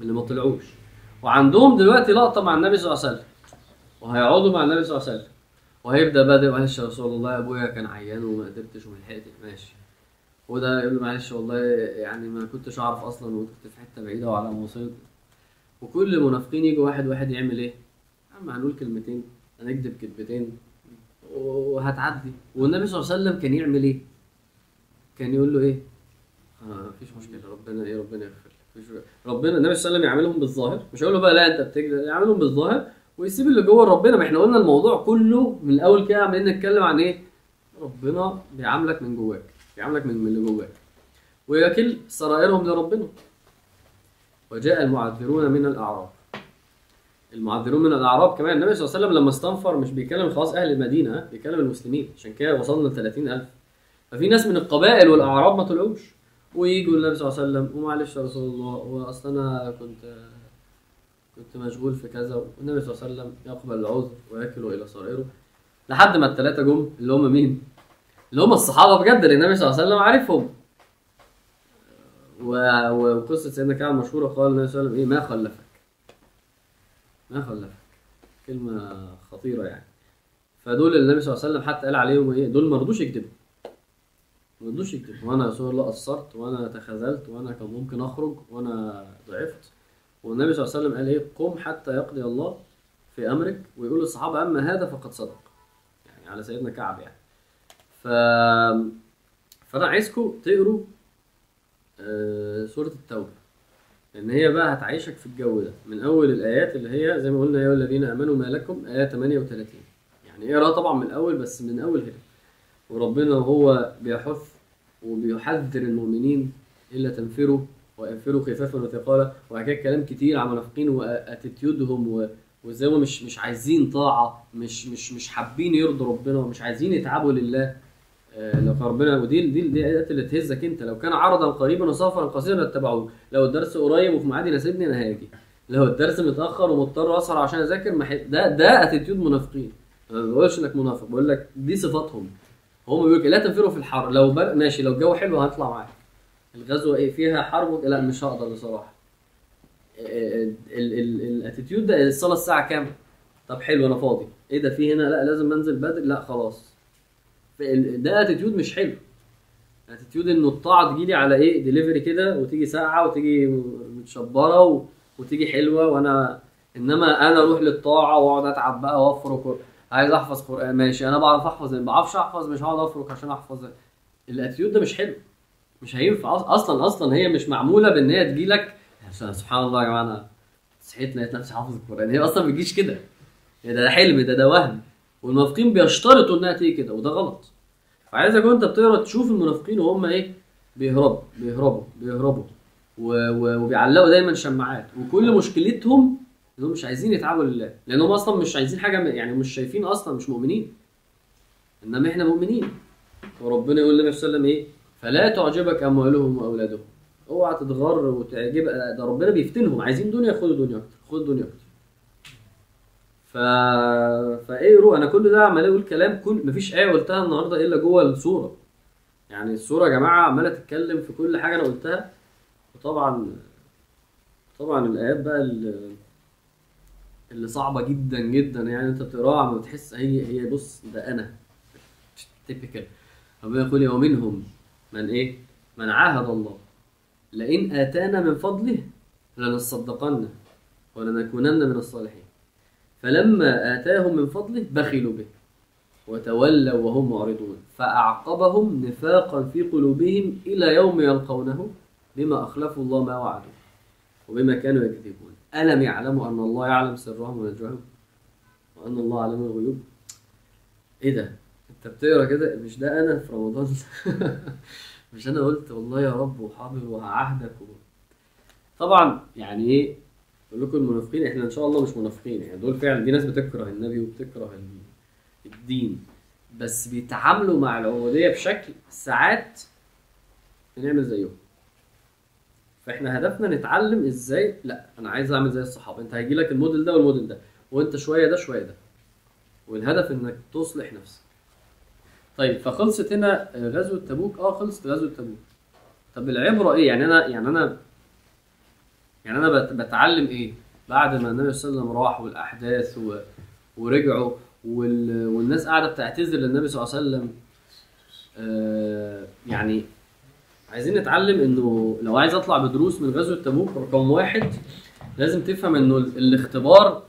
اللي ما طلعوش. وعندهم دلوقتي لقطة مع النبي صلى الله عليه وسلم. وهيقعدوا مع النبي صلى الله عليه وسلم. وهيبدأ بقى معلش يا رسول الله يا أبويا كان عيان وما قدرتش وما لحقتش. ماشي. وده يقول له معلش والله يعني ما كنتش أعرف أصلا وكنت في حتة بعيدة وعلى ما وصلت وكل المنافقين يجوا واحد واحد يعمل إيه؟ عم هنقول كلمتين هنكذب كلمتين وهتعدي. والنبي صلى الله عليه وسلم كان يعمل إيه؟ كان يقول له إيه؟ آه مفيش مشكلة ربنا إيه ربنا يغفر لك. ربنا النبي صلى الله عليه وسلم يعملهم بالظاهر. مش هيقول له بقى لا أنت بتكذب يعملهم بالظاهر ويسيب اللي جوه ربنا. ما إحنا قلنا الموضوع كله من الأول كده عمالين نتكلم عن إيه؟ ربنا بيعاملك من جواك. بيعاملك من اللي جواك. ويكل سرائرهم لربنا. وجاء المعذرون من الأعراب. المعذرون من الأعراب كمان النبي صلى الله عليه وسلم لما استنفر مش بيكلم خلاص أهل المدينة؟ بيكلم المسلمين عشان كده وصلنا ل 30000 ففي ناس من القبائل والأعراب ما طلعوش. ويجوا النبي صلى الله عليه وسلم ومعلش يا رسول الله واصل أنا كنت كنت مشغول في كذا. والنبي صلى الله عليه وسلم يقبل العذر ويكل إلى سرائره. لحد ما الثلاثه جم اللي هم مين؟ اللي هم الصحابة بجد اللي النبي صلى الله عليه وسلم عارفهم. وقصة سيدنا كعب مشهورة قال النبي صلى الله عليه وسلم إيه؟ ما خلفك. ما خلفك. كلمة خطيرة يعني. فدول النبي صلى الله عليه وسلم حتى قال عليهم إيه؟ دول ما رضوش يكذبوا. ما رضوش يكذبوا. وأنا يا رسول الله قصرت وأنا تخاذلت وأنا كان ممكن أخرج وأنا ضعفت. والنبي صلى الله عليه وسلم قال إيه؟ قم حتى يقضي الله في أمرك. ويقول للصحابة أما هذا فقد صدق. يعني على سيدنا كعب يعني. ف فأنا عايزكم تقروا آه، سورة التوبة. لأن هي بقى هتعيشك في الجو ده. من أول الآيات اللي هي زي ما قلنا يا الذين آمنوا ما لكم آية 38 يعني اقراها طبعا من الأول بس من أول هنا وربنا هو بيحث وبيحذر المؤمنين إلا تنفروا وانفروا خفافا وثقالا. كده كلام كتير عن المنافقين واتيتيودهم و- وإزاي مش مش عايزين طاعة مش مش مش حابين يرضوا ربنا ومش عايزين يتعبوا لله. لو كان ربنا ودي دي دي اللي تهزك أنت. لو كان عرضا قريبا وسفرا قصيرا لاتبعوه لو الدرس قريب وفي ميعاد يناسبني أنا هاجي. لو الدرس متأخر ومضطر أسهر عشان أذاكر ما ده ده attitude منافقين. أنا ما بقولش إنك منافق بقول لك دي صفاتهم. هم بيقول لا تنفروا في الحر. لو بر... ماشي لو الجو حلو هطلع معاك. الغزوة إيه؟ فيها حرب؟ لا مش هقدر بصراحة. ال attitude ده الصلاة الساعة كام؟ طب حلو أنا فاضي. إيه ده في هنا؟ لا لازم أنزل بدري؟ لا خلاص. ده attitude مش حلو. attitude إنه الطاعة تجيلي على إيه؟ ديليفري كده وتيجي ساقعة وتيجي متشبرة و... وتيجي حلوة وأنا إنما أنا أروح للطاعة وأقعد أتعب بقى وأفرك عايز أحفظ قرآن. ماشي أنا بعرف أحفظ ما بعرفش أحفظ مش هقعد أفرك عشان أحفظ. ال attitude ده مش حلو. مش هينفع. أصلا أصلا هي مش معمولة بإن هي تجيلك عشان سبحان الله يا جماعة أنا صحيت لقيت نفسي حافظ القرآن. هي أصلا ما بتجيش كده. ده, ده حلم ده ده وهم. والمنافقين بيشترطوا إنها تيجي كده وده غلط. فعايزك وانت بتقرأ تشوف المنافقين وهم إيه؟ بيهربوا بيهربوا بيهربوا. وبيعلقوا دايما شماعات. وكل مشكلتهم انهم مش عايزين يتعبوا لله لانهم أصلا مش عايزين حاجة يعني مش شايفين أصلا مش مؤمنين. إنما إحنا مؤمنين. وربنا يقول للنبي صلى الله عليه وسلم إيه؟ فلا تعجبك أموالهم وأولادهم. أوعى تتغر وتعجب ده ربنا بيفتنهم. عايزين دنيا خدوا دنيا أكتر خدوا دنيا أكتر. ف فاقروا أنا كل ده عمال أقول كلام كل مفيش آية قلتها النهارده إلا جوه السوره يعني السوره يا جماعة عمالة تتكلم في كل حاجة أنا قلتها. وطبعا طبعا الآيات بقى اللي, اللي صعبة جدا جدا. يعني أنت بتقراها عم بتحس هي هي بص ده أنا. تيبيكال ربنا يقول ومنهم من إيه؟ من عاهد الله. لئن آتانا من فضله لنصدقن ولنكونن من الصالحين. فلما آتاهم من فضله بخلوا به وتولوا وهم معرضون. فأعقبهم نفاقا في قلوبهم إلى يوم يلقونه بما أخلفوا الله ما وعدوا وبما كانوا يكذبون. ألم يعلموا أن الله يعلم سرهم ونجواهم؟ وأن الله علم الغيوب؟ إيه ده؟ أنت بتقرأ كده؟ مش ده أنا في رمضان؟ *laughs* مش أنا قلت والله يا رب وحاضر وهعهدك. طبعا يعني إيه؟ بقول لكم المنافقين إحنا إن شاء الله مش منافقين يعني دول فعلا دي ناس بتكره النبي وبتكره ال- الدين بس بيتعاملوا مع العبودية بشكل ساعات بنعمل زيهم. فإحنا هدفنا نتعلم إزاي لا أنا عايز أعمل زي الصحابة. أنت هيجي لك الموديل ده والموديل ده وأنت شوية ده شوية ده. والهدف إنك تصلح نفسك. طيب فخلصت هنا غزوة تبوك؟ آه خلصت غزوة تبوك. طب العبرة إيه؟ يعني أنا يعني أنا يعني أنا بت- بتعلم إيه؟ بعد ما النبي صلى الله عليه وسلم راح والأحداث و... ورجعوا وال... والناس قاعدة بتعتذر للنبي صلى الله عليه وسلم آه يعني عايزين نتعلم إنه لو عايز أطلع بدروس من غزوة تبوك رقم واحد لازم تفهم إنه ال- الاختبار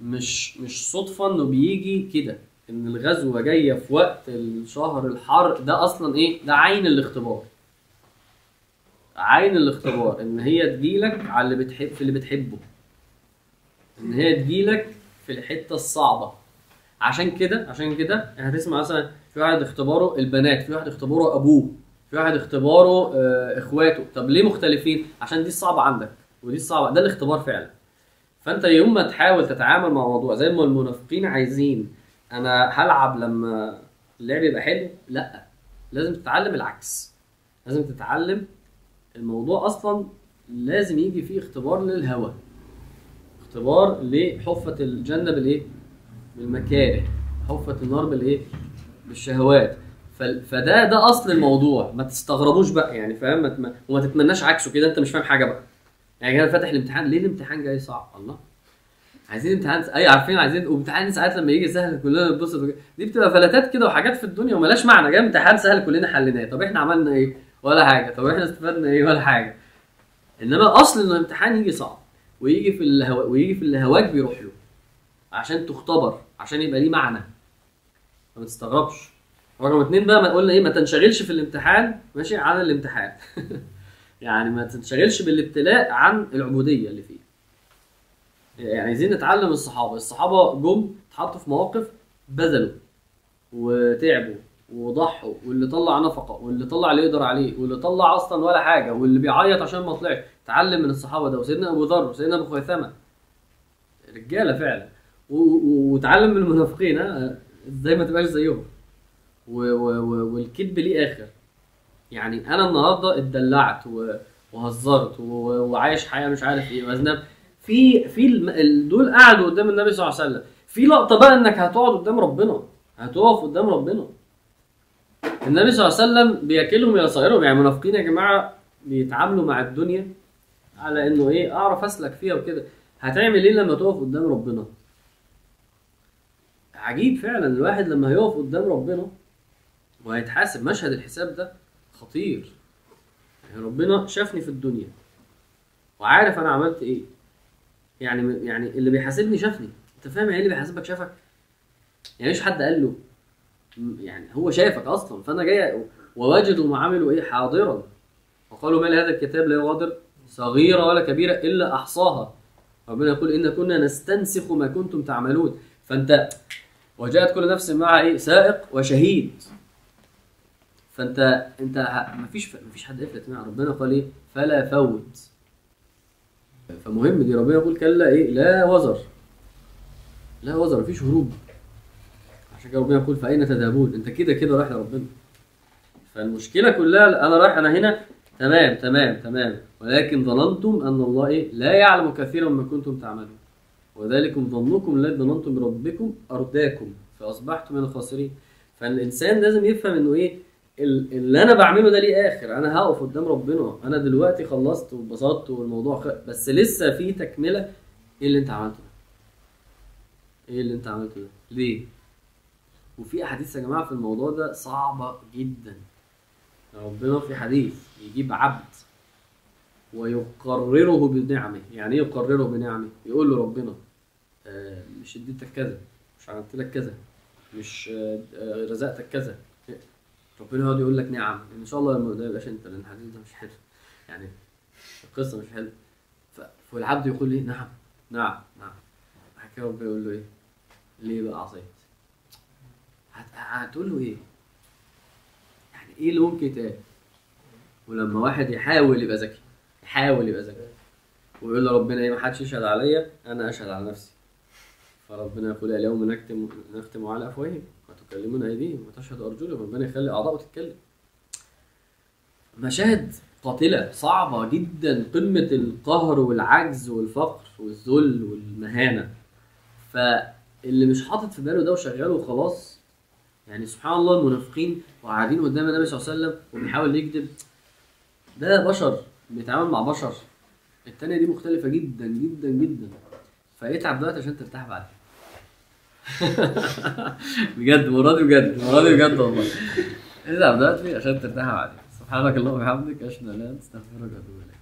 مش مش صدفة إنه بيجي كده إن الغزوة جاية في وقت الشهر الحر ده أصلا إيه؟ ده عين الاختبار. عين الاختبار إن هي تجيلك على اللي بتحب في اللي بتحبه. إن هي تجيلك في الحتة الصعبة. عشان كده عشان كده هتسمع مثلا في واحد اختباره البنات في واحد اختباره أبوه في واحد اختباره آه، إخواته. طب ليه مختلفين؟ عشان دي الصعبة عندك ودي الصعبة. ده الاختبار فعلا. فأنت يوم ما تحاول تتعامل مع موضوع زي ما المنافقين عايزين أنا هلعب لما اللعب يبقى حلو؟ لأ. لازم تتعلم العكس. لازم تتعلم الموضوع أصلا لازم يجي فيه اختبار للهوى اختبار لحفة الجنة بالإيه؟ بالمكاره. حفة النار بالإيه؟ بالشهوات. فده ده أصل الموضوع. ما تستغربوش بقى يعني فاهم؟ وما تتمناش عكسه كده أنت مش فاهم حاجة بقى. يعني كده فاتح الامتحان ليه الامتحان جاي صعب؟ الله. عايزين امتحان اي عارفين عايزين وامتحان ساعات لما يجي سهل كلنا نتبسط. دي بتبقى فلاتات كده وحاجات في الدنيا وملاش معنى. جاي امتحان سهل كلنا حليناه. طب إحنا عملنا إيه؟ ولا حاجة. طب إحنا استفدنا إيه؟ ولا حاجة. إنما أصل ان الامتحان يجي صعب. ويجي في الهوا ويجي في اللي هواك بيروح له. عشان تختبر عشان يبقى ليه معنى. ما تستغربش. رقم اتنين بقى ما قلنا إيه؟ ما تنشغلش في الامتحان. ماشي؟ عن الامتحان. *laughs* يعني ما تنشغلش بالابتلاء عن العبودية اللي فيه. يعني عايزين نتعلم الصحابة. الصحابة جم اتحطوا في مواقف بذلوا وتعبوا. وضحوا واللي طلع نفقة واللي طلع اللي يقدر عليه واللي طلع أصلا ولا حاجة واللي بيعيط عشان ما طلعش اتعلم من الصحابة ده وسيدنا أبو ذر وسيدنا أبو خيثمة. رجالة فعلا. و- و- وتعلم من المنافقين ها؟ إزاي ما تبقاش زيهم. والكذب ليه آخر. يعني أنا النهارده اتدلعت وهزرت وعايش حياة مش عارف إيه وأذنب. في في دول قعدوا قدام النبي صلى الله عليه وسلم. في لقطة بقى إنك هتقعد قدام ربنا. هتقف قدام ربنا. النبي صلى الله عليه وسلم بياكلهم يصيرهم يعني المنافقين يا جماعة بيتعاملوا مع الدنيا على إنه إيه أعرف أسلك فيها وكده. هتعمل إيه لما تقف قدام ربنا؟ عجيب فعلا. الواحد لما هيقف قدام ربنا وهيتحاسب مشهد الحساب ده خطير. يعني ربنا شافني في الدنيا وعارف أنا عملت إيه. يعني يعني اللي بيحاسبني شافني. أنت فاهم يعني إيه اللي بيحاسبك شافك؟ يعني مش حد قال له يعني هو شافك أصلا فأنا جاي ووجدوا ما عملوا إيه؟ حاضرا. وقالوا ما لهذا الكتاب لا يغادر صغيرة ولا كبيرة إلا أحصاها. ربنا يقول إن كنا نستنسخ ما كنتم تعملون. فأنت وجاءت كل نفس معها إيه؟ سائق وشهيد. فأنت أنت ه- مفيش مفيش حد يفلت منها ربنا قال إيه؟ فلا فوت. فمهم دي ربنا يقول كلا إيه؟ لا وزر. لا وزر مفيش هروب. عشان كده ربنا يقول فأين تذهبون؟ أنت كده كده رايح لربنا. فالمشكلة كلها أنا رايح أنا هنا. تمام تمام تمام. ولكن ظننتم أن الله إيه لا يعلم كثيرا ما كنتم تعملون. وذلكم ظنكم الذي ظننتم بربكم أرداكم فأصبحتم من الخاسرين. فالإنسان لازم يفهم إنه إيه؟ ال- اللي أنا بعمله ده ليه آخر؟ أنا هقف قدام ربنا. أنا دلوقتي خلصت واتبسطت والموضوع خ... بس لسه في تكملة. إيه اللي أنت عملته ده؟ إيه اللي أنت عملته ده؟ ليه؟ وفي أحاديث يا جماعة في الموضوع ده صعبة جدا. ربنا في حديث يجيب عبد ويقرره بنعمه. يعني إيه يقرره بنعمه؟ يقول له ربنا آه، مش اديتك كذا مش عملت لك كذا مش آه، آه، رزقتك كذا. ربنا يقعد يقول لك نعم. إن شاء الله ده يبقاش أنت لأن الحديث ده مش حلو. يعني القصة مش حلوة. فالعبد يقول لي نعم نعم نعم. بعد كده ربنا يقول له إيه؟ ليه بقى عصيت؟ هتقول له إيه؟ يعني إيه اللي ممكن يتقال ولما واحد يحاول يبقى ذكي يحاول يبقى ذكي. ويقول لربنا إيه ما حدش يشهد عليا أنا أشهد على نفسي. فربنا يقول اليوم نختم نختم على أفواههم. وتكلمنا أيديهم وتشهد أرجلهم. ربنا يخلي اعضاء تتكلم. مشاهد قاتلة صعبة جدا. قمة القهر والعجز والفقر والذل والمهانة. فاللي مش حاطط في باله ده وشغال وخلاص يعني سبحان الله المنافقين وقاعدين قدام النبي صلى الله عليه وسلم وبيحاول يكذب. ده بشر بيتعامل مع بشر. التانية دي مختلفة جدا جدا جدا. فاتعب دلوقتي عشان ترتاح بعدين *laughs* بجد دي بجد دي بجد والله. اتعب دلوقتي عشان ترتاح بعدين سبحانك اللهم وبحمدك أشهد أن لا إله إلا أنت أستغفرك وأتوب إليك.